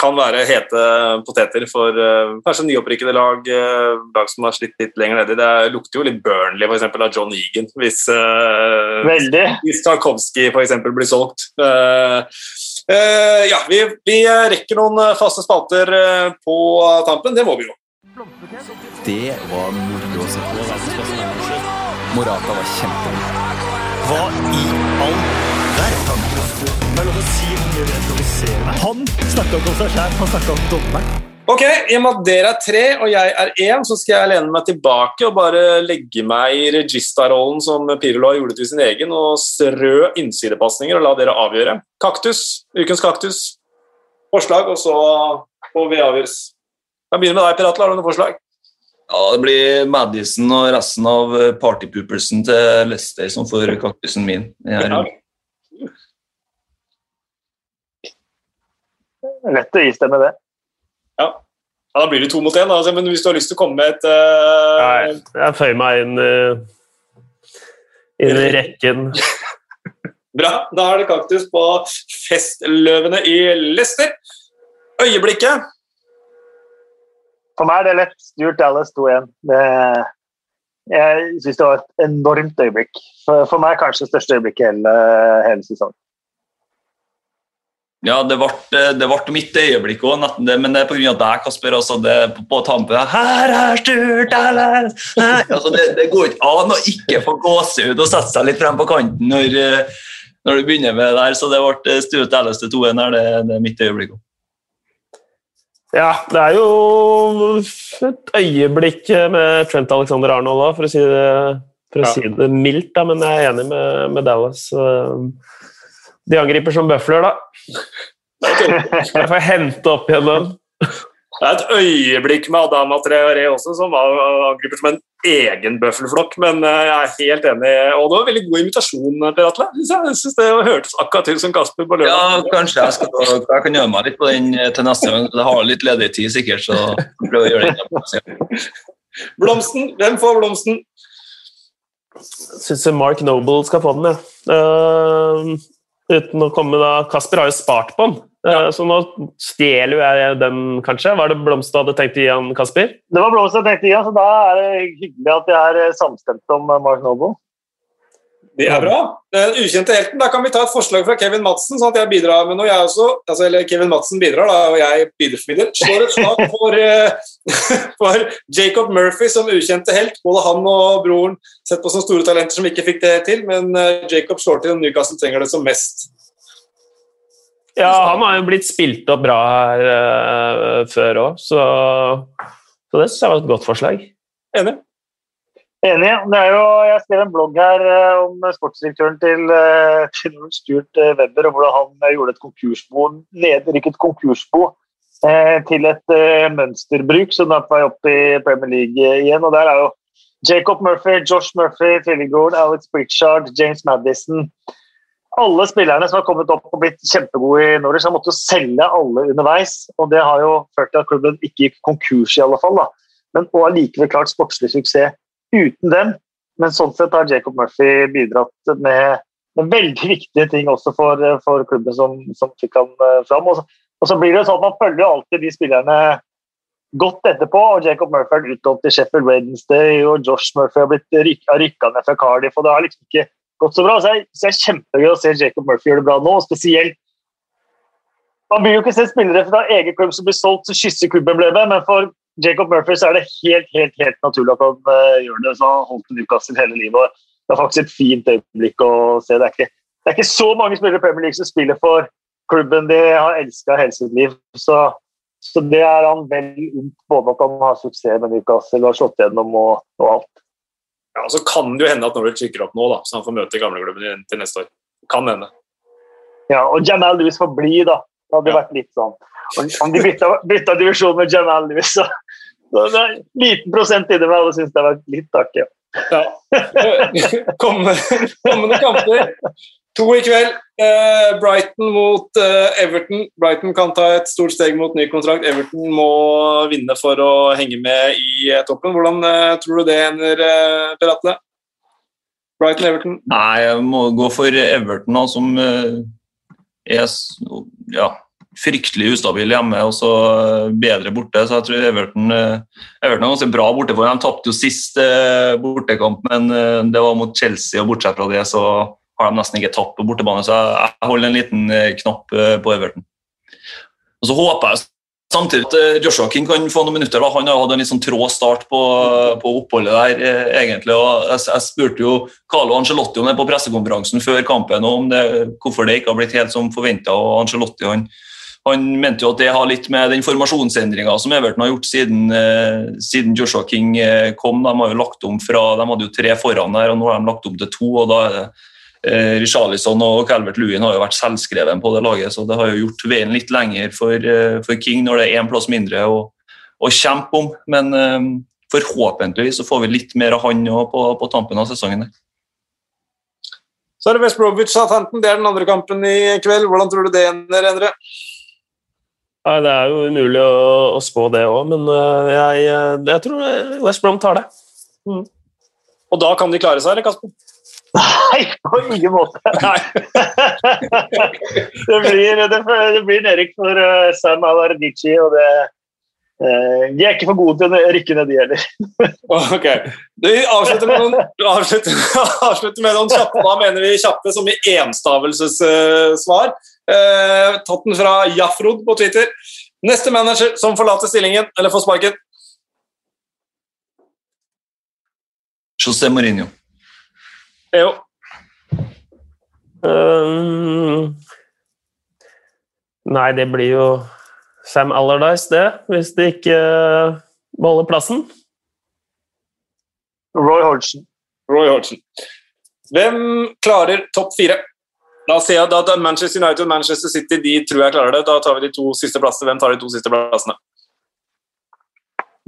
kan være hete poteter for uh, kanskje nyopprykkede lag, uh, lag som har slitt litt lenger nedi. Det lukter jo litt Burnley for eksempel, av John Egan, hvis, uh, hvis Tarkovskij blir solgt. ja, vi, vi, rekker noen faste spalter på tampen. Det må vi jo. Det var moro å se på. Morata var kjempegod. Hva i all verden? Han snakka ikke om seg sjæl, han snakka om dommeren. Ok, I og med at dere er tre og jeg er én, så skal jeg lene meg tilbake og bare legge meg i regista-rollen som Pirlo gjorde til sin egen, og strø innsidepasninger og la dere avgjøre. Kaktus, ukens kaktus. Forslag, og så får vi avgjøres. Jeg begynner med deg, Piratle. Har du noen forslag? Ja, Det blir Madison og resten av eh, partypoopersen til Lester som får kaktusen min. Ja. Lett å istemme det. Ja. ja. Da blir det to mot én, altså, men hvis du har lyst til å komme med et uh... Nei, jeg føyer meg inn, uh, inn i rekken. Bra. Da er det kaktus på festløvene i Lester. Øyeblikket for meg er det lett. Stuart Dallas 2-1. Jeg syns det var et enormt øyeblikk. For, for meg kanskje det største øyeblikket hele, hele sesongen. Ja, det ble, det ble mitt øyeblikk òg, men det er pga. deg, Kasper. Altså det, på, på tampen Her er Stuart Dallas! Altså det, det, går ikke an å ikke få gåsehud og sette seg litt frem på kanten når, når du begynner med det der. Så det ble Stuart Dallas til 2-1 her. Det, det, er mitt øyeblikk òg. Ja, det er jo et øyeblikk med Trent Alexander Arnold òg, for å si det, for å si det mildt. Da, men jeg er enig med, med Dallas. De angriper som bøfler, da. Jeg får hente opp igjen den. Det er et øyeblikk med Adama Treore også, som var angriper som en egen bøffelflokk. Men eh, jeg er helt enig. Og det var en veldig god invitasjon, Per Atle. Jeg syns det hørtes akkurat ut som Kasper på lørdag. Ja, kanskje jeg, skal, jeg kan gjøre meg litt på den eh, til neste gang. Jeg har litt ledig tid, sikkert, så prøver å gjøre det. Blomsten. Hvem får blomsten? Syns Mark Noble skal få den, jeg. Ja. Uh, Uten å komme da Kasper har jo spart på den, så nå stjeler jeg den, kanskje. Var det Blomstad hadde tenkt å gi han, Kasper? Det var blomster jeg tenkte å gi han, så da er det hyggelig at vi er eh, samstemte om eh, Mark Noble. Det er bra. Den ukjente helten. Da kan vi ta et forslag fra Kevin Madsen, sånn at jeg bidrar med noe, jeg også. Altså, eller Kevin Madsen bidrar, da, og jeg bidrar. Slår et slag for, for, Jacob Murphy som ukjente helt. Både han og broren sett på som store talenter som ikke fikk det til, men Jacob slår til, om Newcastle trenger det som mest. Ja, han har jo blitt spilt opp bra her uh, før òg, så, så, det syns jeg var et godt forslag. Enig. Enig. Det er jo, jeg skrev en blogg her uh, om sportsdirektøren til, uh, til Stuart Webber, og hvordan han gjorde et konkursbo, nedrykket konkursbo til et mønsterbruk, som er på vei opp i Premier League igjen. og der er jo Jacob Murphy, Josh Murphy, Tvillinggården, Alex Pritchard, James Madison alle spillerne som har kommet opp og blitt kjempegode i Norwich, har måttet selge alle underveis. og Det har jo ført til at klubben ikke gikk konkurs, i alle fall. Da. Men, og allikevel klart sportslig suksess uten dem. Men sånn sett har Jacob Murphy bidratt med, med veldig viktige ting også for, for klubben som, som fikk han uh, fram. Og så, og så, blir det sånn at Man følger alltid de spillerne godt etterpå. og Jacob Murphy har utlånt til Sheffield Wednesday, og Josh Murphy har blitt rykka ned fra Cardiff. og det har liksom ikke gått så bra. Så det er kjempegøy å se Jacob Murphy gjøre det bra nå, spesielt Man blir jo ikke se spillere fra egen klubb som blir solgt, så kysser klubbemblemet, men for Jacob Murphy så er det helt helt, helt naturlig at han uh, gjør det. så Han holdt Newcastle hele livet. Det er faktisk et fint øyeblikk å se. Det er ikke, det er ikke så mange spillere i Premier League som spiller for klubben de har elska hele sitt liv. Så, så, det er han vel unt, både at han har suksess med Newcastle og har slått gjennom og, og alt. Ja, Så kan det jo hende at Norwich rykker opp nå, da, så han får møte gamleklubben til neste år. Kan hende. Ja, og Jamal Lewis får bli, da. Det hadde ja. vært litt sånn. Om de bytta, bytta divisjon med Jamal Lewis, så, så det er en liten prosent inni meg hadde syntes det var litt artig. Ja. Kommende, kommende kamper. To i kveld. Eh, Brighton mot eh, Everton. Brighton kan ta et stort steg mot ny kontrakt. Everton må vinne for å henge med i eh, toppen. Hvordan tror du det ender, Per Atle? Brighton-Everton? Nei, jeg må gå for Everton, som er ja, fryktelig ustabil hjemme og så bedre borte. Så jeg tror Everton, Everton er ganske bra borte. for De tapte jo sist bortekamp, men det var mot Chelsea, og bortsett fra det så har de nesten ikke tapt på bortebane, så jeg holder en liten eh, knapp eh, på Everton. Og Så håper jeg samtidig at eh, Joshua King kan få noen minutter. Da. Han har hatt en litt sånn trå start på, på oppholdet der, egentlig. og jeg, jeg, spurte jo Carlo Angelotti om det på pressekonferansen før kampen, om det, hvorfor det ikke har blitt helt som forventa. Angelotti han, han, mente jo at det har litt med den formasjonsendringa som Everton har gjort siden, siden, Joshua King kom. De har jo lagt om fra, de hadde jo tre foran der, og nå har de lagt om til to. og da er det eh, Richarlison og Calvert Lewin har jo vært selvskreven på det laget, så det har jo gjort veien litt lenger for, eh, for King når det er én plass mindre å, å kjempe om. Men eh, forhåpentligvis så får vi litt mer av han på, på tampen av sesongen. Så er det West Bromwich Southampton, det er den andre kampen i kveld. Hvordan tror du det ender, Endre? Nei, Det er jo umulig å, å spå det òg, men uh, jeg, jeg, tror West Brom tar det. Mm. Og da kan de klare seg, eller Kasper? Nei, på ingen måte. det, blir, det, det blir nedrykk for uh, Sam Alardici, og det, Eh, de er ikke for gode til å rykke ned, de heller. Ok. Vi avslutter med noen, avslutter, avslutter med noen kjappe. Da mener vi kjappe som i enstavelsessvar. Eh, tatt den fra Jafrod på Twitter. Neste manager som forlater stillingen eller får sparken. José Mourinho. Jo. Um, nei, det blir jo Sam Allardyce, det, hvis de ikke uh, beholder plassen. Roy Hodgson. Roy Hodgson. Hvem klarer topp fire? Da ser jeg at Manchester United og Manchester City de tror jeg klarer det. Da tar vi de to siste plassene. Hvem tar de to siste plassene?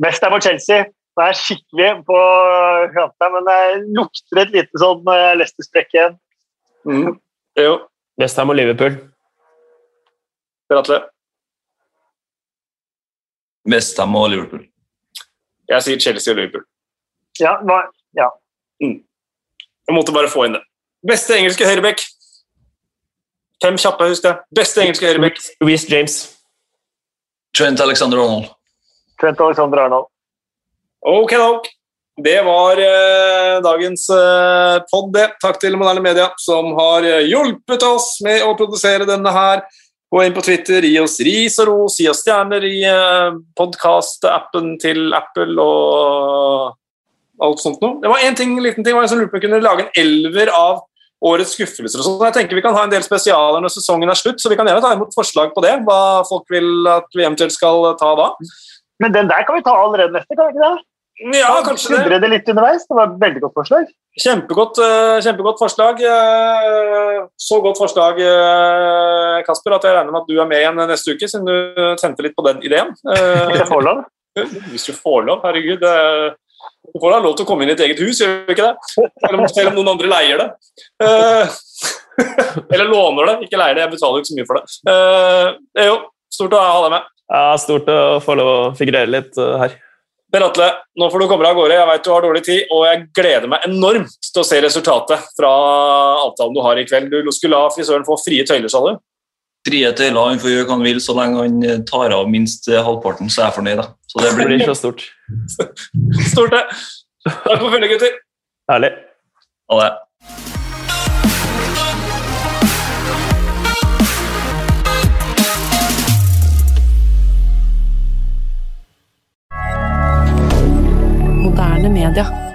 Er på Chelsea. Det er skikkelig på kanten, men det lukter et lite sånn Leicester-strekk igjen. Mm. Jo. Westham og Liverpool. Per Atle? Westham og Liverpool. Jeg sier Chelsea og Liverpool. Ja, hva, ja. Mm. Jeg måtte bare få inn det. Beste engelske høyrebekk? Fem kjappe, husk det. Beste engelske høyrebekk? Reece James. Trent Alexander Arnold. Trent Alexander Arnold. Ok, nok. Det var eh, dagens eh, pod, det. Takk til Moderne Media, som har eh, hjulpet oss med å produsere denne her. Gå inn på Twitter, gi oss ris og ros, gi oss stjerner i eh, podkast-appen til Apple og alt sånt noe. Det var en ting, liten ting var jeg som lurte på kunne lage en elver av årets skuffelser og sånt. Jeg tenker Vi kan ha en del spesialer når sesongen er slutt, så vi kan gjerne ta imot forslag på det. Hva folk vil at vi eventuelt skal ta da. Men den der kan vi ta allerede neste, kan vi ikke det? Ja, kanskje det. Skildre det litt underveis. Det var et veldig godt forslag. Kjempegodt, eh, kjempegodt forslag. Eh, Så godt forslag, eh, Kasper, at jeg regner med at du er med igjen neste uke, siden du tente litt på den ideen. Hvis jeg får lov. Hvis du får lov, herregud. det- Du får da lov til å komme inn i et eget hus, gjør du ikke det? Selv om, noen andre leier det. Eller låner det, ikke leier det. Jeg betaler jo ikke så mye for det. Jo stort å ha deg med. Ja, Stort å få lov å figurere litt her. Per Atle, nå får du komme deg av gårde. Jeg vet du har dårlig tid, og jeg gleder meg enormt til å se resultatet fra avtalen du har i kveld. Du skulle la frisøren få frie tøyler, sa du? Frie tøyler, han får gjøre hva han vil så lenge han eh, tar av minst eh, halvparten, så er jeg fornøyd. da. Så det Det blir ikke så stort. Stort, det. Takk for følget, gutter. Herlig. Ha det. Moderne media.